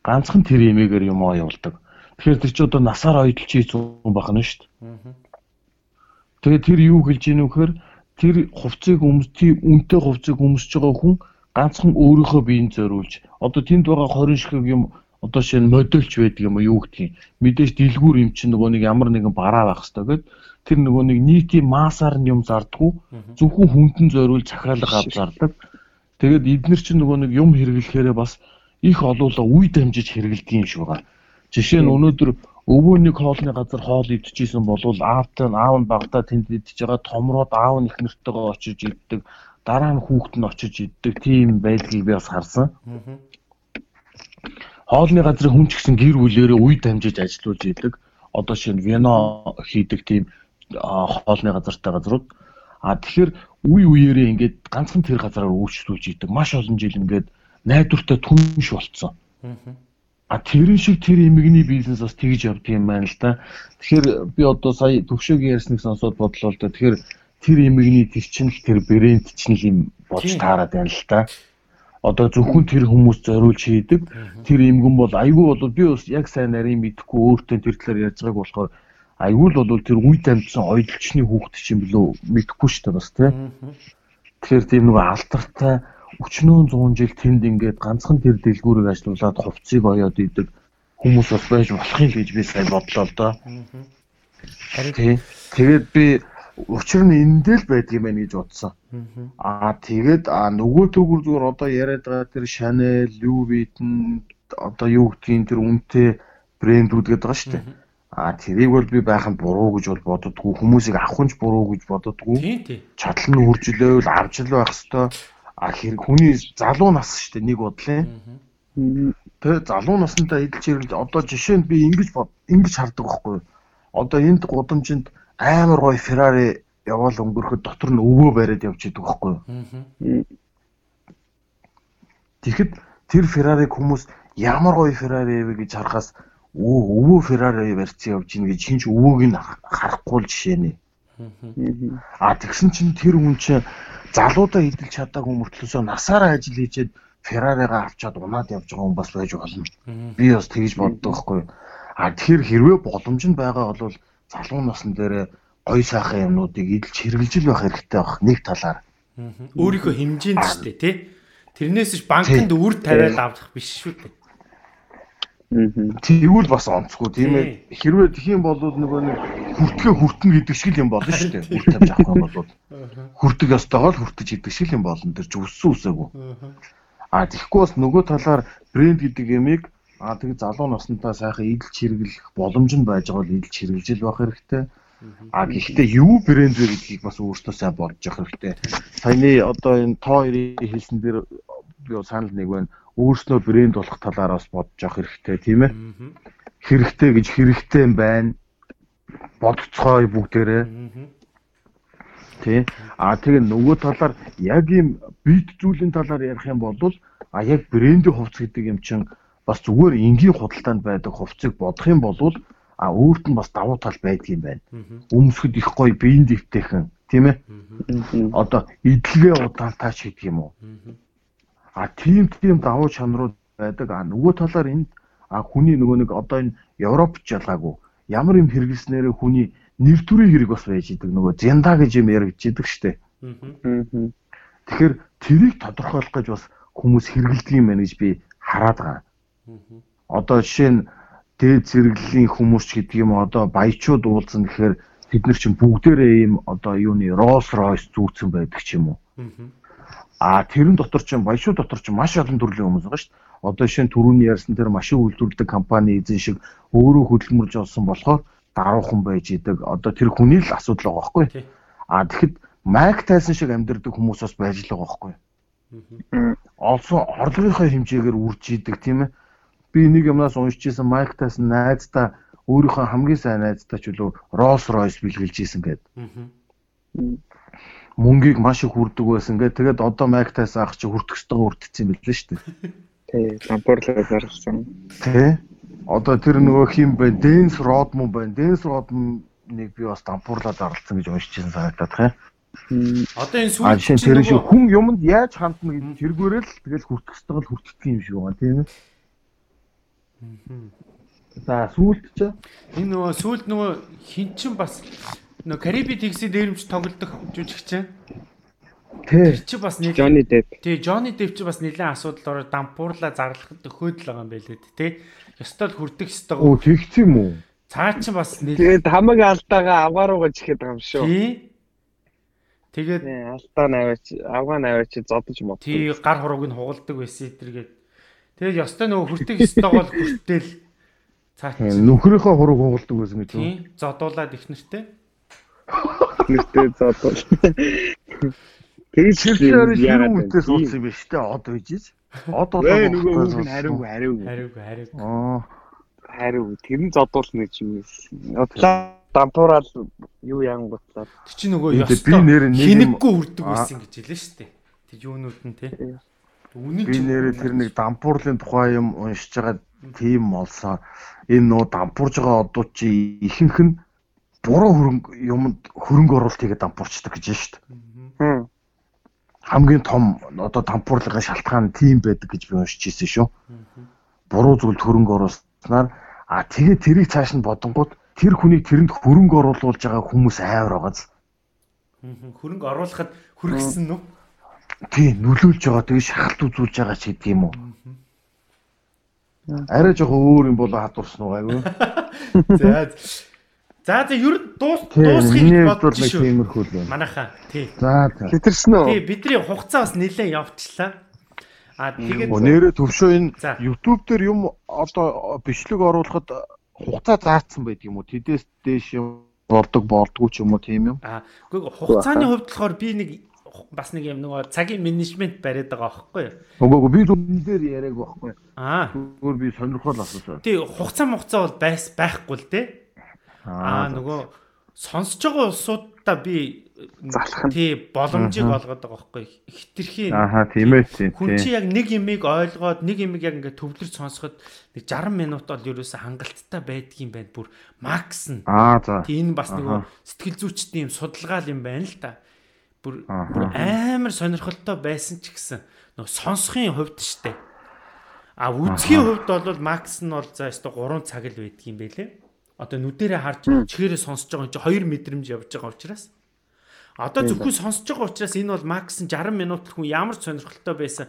Ганцхан тэр имээгээр юм аа явуулдаг. Тэгэхээр тэр чи одоо насаар ойдолч хийцэн бахна шүү дээ. Тэгээд тэр юу хэлж ийнө вэхээр тэр хувцсыг өмсдгийг үнэтэй хувцсыг өмсөж байгаа хүн ганцхан өөрийнхөө биеийг зориулж одоо тэнд байгаа 20 ширхэг юм одоо шинэ модельч байдаг юм уу юу гэдгийг мэдээж дэлгүүр юм чинь нөгөө нэг ямар нэгэн бараа байх хэвээр гээд тэр нөгөө нэг нийтийн массаар нь юм зардггүй зөвхөн хүндэн зориул захиалга авч зардаг. Тэгээд эднэр чинь нөгөө нэг юм хэрэглэхээрээ бас их олуулаа үе дамжиж хэрэгэлдэг юм шиг байгаа. Жишээ нь өнөөдөр өвөө нэг хоолны газар хоол идчихсэн болвол аавтай нь аав нь багтаа тэнд идчихэж байгаа томроод аав нь их нэртэйгээ очиж иддэг дараа нь хүүхэд нь очиж иддэг тийм байдлыг би бас харсан. Хоолны газрын хүн ч гэсэн гэр бүлээрээ үе дамжиж ажиллаж идэг. Одоо шинэ вино хийдэг тийм хоолны газартай газрууд. А тэгэхээр үе үеэрээ ингээд ганцхан тэр газараар үйлчлүүлж идэг. Маш олон жил ингээд найдвартай түнш болцсон. А тэрэн шиг тэр эмгэгний бизнес бас тэгж явд юм байна л да. Тэгэхээр би одоо сая төвшөөгийн ярьсныг сонсоод бодлоо л да. Тэгэхээр тэр эмгэгний тэр чинь л тэр брэнд чинь л юм болж таарад байна л да. Одоо зөвхөн тэр хүмүүс зориулж хийдэг. Тэр эмгэн бол айгүй бол би бас яг сайн нарийн мэдхгүй өөртөө тэр талаар ярьж байгааг болохоор айгүй л бол тэр үе дамжсан ойдлчны хүүхэд чинь билүү мэдхгүй шүү дээ бас тийм. Тэгэхээр тийм нэг алдартай өчнөө 100 жил тэнд ингээд ганцхан тэр дэлгүүрийг ажилуулад хувцсыг оёод идэг хүмүүс бас байж болох юм гэж би сайн бодлоо л доо. Тэгээд би учир нь эндэл байдаг юм байна гэж бодсон. Аа тэгээд нөгөө төгөр зүгээр одоо яриад байгаа тэр Chanel, Louis Vuitton одоо юу гэдгийг тэр үнэтэй брэндүүд гэдэг байгаа шүү дээ. Аа тэрийг бол би байханд буруу гэж бол боддоггүй. Хүмүүсийг авахынч буруу гэж боддоггүй. Чадал нь үржилэвэл авч л байх хэвээр а хэрэг хүний залуу нас шүү дээ нэг бодлоо. Тэгээ залуу насндаа эдэлж ирэл одоо жишээ нь би ингэж бод ингэж хардаг байхгүй. Одоо энд гудамжинд амар гоё Ferrari яваал өнгөрөхөд дотор нь өвөө бариад явж идэг байхгүй. Тэгэхэд тэр Ferrari-г хүмүүс ямар гоё Ferrari вэ гэж харахаас өө өвөө Ferrari барьсан явж ийн гэж хинч өвөөг нь харахгүй л жишээ нэ. А тэгсэн чинь тэр хүн чинь залуудаа идэлж чадаагүй мөртлөөсөө насаараа ажил хийчихэд Ферраригаа авчаад унаад явж байгаа хүн бас байж болно. Би бас тэгж боддог байхгүй. А тэр хэрвээ боломж нь байгаа бол залуу насн дээр гой сайхан юмнуудыг идэлж хэрэгжилж байх хэрэгтэй байх нэг талаар. Өөрийнхөө хэмжээнд ч тий. Тэрнээс ч банкнд үр тавиад авах биш шүү дээ. Тэгвэл бас онцгүй тийм ээ. Хэрвээ тхиим болоод нөгөө нэг хүртгээ хүртэн гэдэг шиг юм болно шүү дээ. Үр тавьж авах юм бол хүртэг ёстойгоо л хүртэж идэх шиг юм болно. Тэр ч өссөн үсээгүй. А тэгэхгүй бас нөгөө талаар брэнд гэдэг ямиг а тэг залуу наснтаа сайхан идэлж хэрэглэх боломж нь байж байгаа бол идэлж хэрэгжилж л байх хэрэгтэй. А гэхдээ юу брэнд вэ гэдгийг бас өөртөө сайн бодож явах хэрэгтэй. Саяны одоо энэ тоо хоёрын хэлсэн дээр би санал нэг байна өөрснөө брэнд болох талаар бас бодож явах хэрэгтэй тийм ээ. Хэрэгтэй гэж хэрэгтэй юм байна. Бодцгоо бүгдээрээ. Тий. А тэгээ нөгөө талаар яг юм бит зүйлийн талаар ярих юм бол а яг брендийн хувцс гэдэг юм чинь бас зүгээр энгийн худалдаанд байдаг хувцсыг бодох юм бол а өөрт нь бас давуу тал байдгийм байна. Өмсгөд их гоё биеийн дэвтэйхэн тийм ээ. Одоо идэлгээ удаантаач гэдэг юм уу. А тийм тийм давуу чанарууд байдаг. А нөгөө талаар энд а хүний нөгөө нэг одоо энэ Европч ялгаагүй ямар юм хэрэглэснээрээ хүний нэр төрийн хэрэг бас байж идэг нөгөө зянда гэж юм яригдчихэдэг штэ. Тэгэхээр тэрийг тодорхойлох гэж бас хүмүүс хэрэгэлдэг юм байна гэж би хараад байгаа. Одоо жишээ нь дээд зэрэглэлийн хүмүүс ч гэдэг юм одоо баячууд уулзсан гэхээр бид нар чинь бүгдээрээ ийм одоо юуны Rolls Royce зүүцэн байдаг ч юм уу. А тэрэн дотор чинь баяшуу дотор чинь маш олон төрлийн хүмүүс байгаа шүү дээ. Одоо шинэ түрүүний ярьсан тэр машин үйлдвэрлэдэг компани эзэн шиг өөрөө хөдөлмөрж олсон болохоор даруухан байж идэг. Одоо тэр хүний л асуудал байгаа байхгүй. А тэгэхэд Майк Тайсон шиг амьдэрдэг хүмүүс бас байж л байгаа байхгүй. Олсон орлогынхаа хэмжээгээр үрж идэг тийм ээ. Би нэг юмнаас уншиж исэн Майк Тайсон найздаа өөрийнхөө хамгийн сайн найздаа ч үлээ Rolls Royce бэлгэлж исэн гэдэг мөнгийг маш их хүрдэг байсан гэ. Тэгээд одоо Майктаас ах чи хүртөхстэйгээ хүртчихсэн юм билээ шүү дээ. Тий, дампуурлаа зарсан. Тий. Одоо тэр нөгөө хим бай, Dance Rodman байна. Dance Rodman-ыг би бас дампуурлаа зарлцсан гэж уншижсэн санагдаад хаа. Одоо энэ сүүл чинь тэр шиг хүн юмд яаж хандна гэдэг тэргүүрэл тэгэл хүртөхстэйгээ л хүртдэг юм шиг байгаа тийм ээ. За сүүлд ч энэ нөгөө сүүлд нөгөө хин чин бас Нөө Кариби тэгсийн дээрэмч тоглодог жүжигч. тий. чи бас нэг Johnny Depp. Тий, Johnny Depp чи бас нэлээд асуудал ороо дампуурлаа зарлахад өгөөд л байгаа юм байлээ тий. Ёстой л хүрдэх ёстой. Оо тэгсэн юм уу? Цаа чи бас нэлээд Тэгээд хамаг алдаага авгааруугаа чихээд байгаа юм шүү. тий. Тэгээд алдаа наваач, авгаа наваач зодож мод. тий гар хурууг нь хугалдаг байсан эдэргээд. Тэгээд ёстой нөгөө хүртэх ёстойгоо л хүртэл цаа чи Нөхрийнхөө хурууг хугалдаг байсан гэж үү? тий зодуулаад их нэртэй. Нэртэй зодол. Тэгж Шилжээр яагаад үтээс уусан юм байна шүү дээ. Од үйж. Од болоо. нөгөө үг нь хариуг хариуг. Хариуг хариуг. Аа. Хариуг. Тэр нь зодуулна гэж юм. Одлаа дампуурал юу яан готлаа. Тэг чи нөгөө ёстой би нэр нэг юм- хинэггүй хүрдэг Аа. байсан гэж хэлсэн шүү дээ. Тэг юунууд нь тий. Үнийг Би нэрээ тэр нэг дампуурлын тухай юм уншиж байгаа тийм олсоо энэ нөө дампуурж байгаа одууд чи ихэнх нь буруу хөрөнгө юмд хөрөнгө оруулалт хийгээд дампуурчдаг гэж шүү дээ. Хамгийн том одоо дампуурлагын шалтгаан тийм байдаг гэж би уншиж ирсэн шүү. Буруу зүйлд хөрөнгө оруулснаар а тэгээ тэрийг цааш нь бодонгууд тэр хүнийг тэрэнд хөрөнгө оруулуулж байгаа хүмүүс айвар байгааз. хөрөнгө оруулахад хүргэсэн нү? Тий, нөлөөлж байгаа тэгээ шахалт үзүүлж байгаа ч гэдэг юм уу. Арай жоохон өөр юм болоо хадуурсан уу гайгүй. За. За за ер нь дуус дуусхийг бодож шүү. тиймэрхүү л байна. Манайхаа. Тий. За за. Хитэрсэн үү? Тий, бидний хугацаа бас нэлээд явчлаа. А тэгээд Нэрээ төвшөө энэ. YouTube дээр юм одоо бичлэг оруулахад хугацаа заасан байдаг юм уу? Тэдээс дээш юм болдог болдгоо ч юм уу тийм юм. а үгүй хугацааны хувьд болохоор би нэг бас нэг юм нөгөө цагийн менежмент бариад байгаа байхгүй юу? Үгүй би зөв дээр яриаг байхгүй. Аа. Зүгээр би сонирхол асуусан. Тий, хугацаа хугацаа бол байс байхгүй л дээ. Аа нөгөө сонсож байгаа улсуудаа би Залах нь. тий боломжийг олгоод байгаа байхгүй. Хитрхийн Ааха тийм ээ тийм. хүн чи яг нэг юмыг ойлгоод нэг юмыг яг ингээд төвлөрч сонсоход нэг 60 минут бол ерөөсө хангалттай байдгийм байна бүр. Макс нь. Аа за. тий энэ бас нөгөө сэтгэл зүйчдийн юм судалгаа юм байна л та. Бүр бүр амар сонирхолтой байсан ч гэсэн нөгөө сонсохын хувьд штэ. А үзхийн хувьд бол макс нь бол за өстой 3 цаг л байдгийм байлээ одоо нүдэрээ харж чихээрээ сонсож байгаа юм чи 2 мэдрэмж явж байгаа учраас Одоо зөвхөн сонсож байгаа учраас энэ бол макс нь 60 минут хүн ямар ч сонирхолтой байсан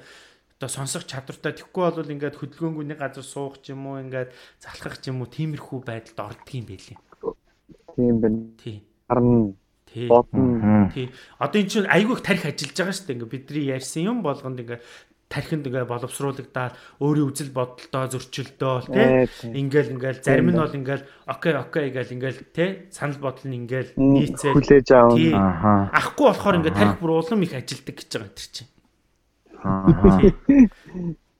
одоо сонсох чадвартай тэгэхгүй бол ингээд хөдөлгөөнгүйний газар суух ч юм уу ингээд залхах ч юм уу тиймэрхүү байдалд ордог юм байлээ. Тийм байна. Тий. Харна. Тий. Бодно. Тий. Одоо эн чинь айгүйх тарих ажиллаж байгаа шүү дээ. Ингээд бидний ярьсан юм болгонд ингээд тархинд ингээ боловсруулагдаад өөрийн үзэл бодолтой зөрчилдөө тий. ингээл ингээл зарим нь бол ингээл окей окей гээл ингээл тий санал бодол нь ингээл нийцээ Хүлээж аав. тий. Ааха. ахгүй болохоор ингээ тарих бүр улам их ажилдаг гэж байгаа юм тэр чинь.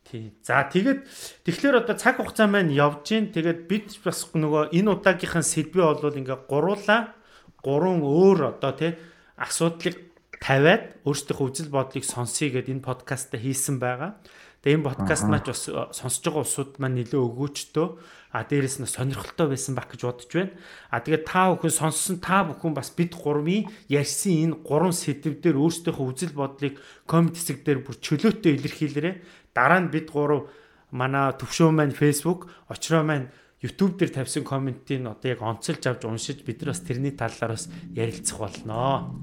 Тий. За тэгээд тэгэхээр одоо цаг хугацаа маань явж гин тэгээд бид бас нөгөө энэ удаагийнхын сэдвээ бол ингээ гуруула гурван өөр одоо тий асуудлыг тавиад өөрсдийнхөө үзэл бодлыг сонсъё гэдээ энэ подкастта хийсэн байгаа. Тэгээ энэ подкаст маань ч бас э, сонсож байгаа усуд маань нэлээ өгөөчтөө а дээрэс нь сонирхолтой байсан баг гэж бодож байна. А тэгээд та бүхэн сонссон та бүхэн бас бид гурвын ярьсан энэ гурван сэдв дээр өөрсдийнхөө үзэл бодлыг коммент хэсэг дээр бүр чөлөөтэй илэрхийлээрэй. Дараа нь бид гурав манай төвшөө маань Facebook, очроо маань YouTube дээр тавьсан комментийг одоо яг онцолж авч уншиж бид нар бас тэрний талаар бас ярилцах болноо.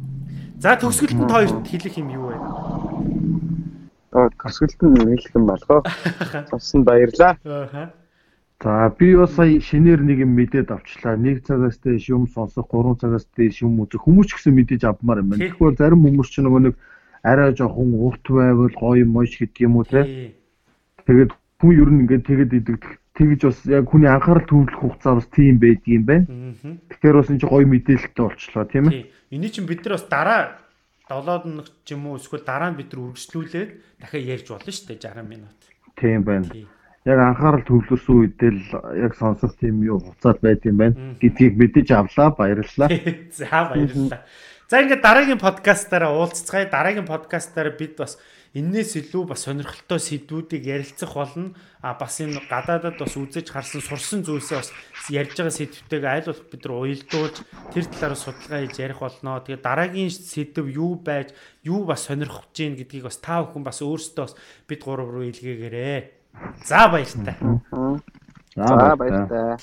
За төгсгөлд нь та хоёрт хэлэх юм юу вэ? Аа, төсгөлт нь хэлэх юм болгоо. Сонсон баярлаа. Аа. За би бас сая шинээр нэг юм мэдээд авчлаа. Нэг цагаас дээш юм сонсох, 3 цагаас дээш юм үзэх. Хүмүүс ч гэсэн мэдээж авмаар юм байна. Тэгэхээр зарим хүмүүс ч нөгөө нэг арай жоохон урт байвал гоё mooш гэдэг юм уу те. Тэгээд хүн ер нь ингээд тэгэд идэг. Тэгж бас яг хүний анхаарал төвлөх хугацаа бас тийм байдаг юм байна. Аа. Тэгэхээр бас энэ ч гоё мэдээлэлтэй болчлоо тийм ээ. Эний чинь бид нар бас дараа 7 хоног ч юм уу эсвэл дараа нь бид нар үргэлжлүүлээд дахиад ярьж болно шүү дээ 60 минут. Тийм байна. Яг анхаарал төвлөрсөн үедээ л яг сонсох тийм юу хугацаад байд юм байна. Гэдгийг мэдэж авлаа. Баярлалаа. За баярлалаа. За ингээд дараагийн подкастаараа уулзцгаая. Дараагийн подкастаараа бид бас энээс илүү бас сонирхолтой сэдвүүдийг ярилцах болно. А бас энэ гадаадад бас үзэж харсан сурсан зүйлсээ бас ярьж байгаа сэдвтэйг айл болох бид нар уялдуулж тэр талаар судалгаа хийж ярих болно. Тэгээ дараагийн сэдв юу байж, юу бас сонирхож гин гэдгийг бас та бүхэн бас өөрсдөө бас бид гурав руу илгээгээрэй. За баяртай. За баярлалаа.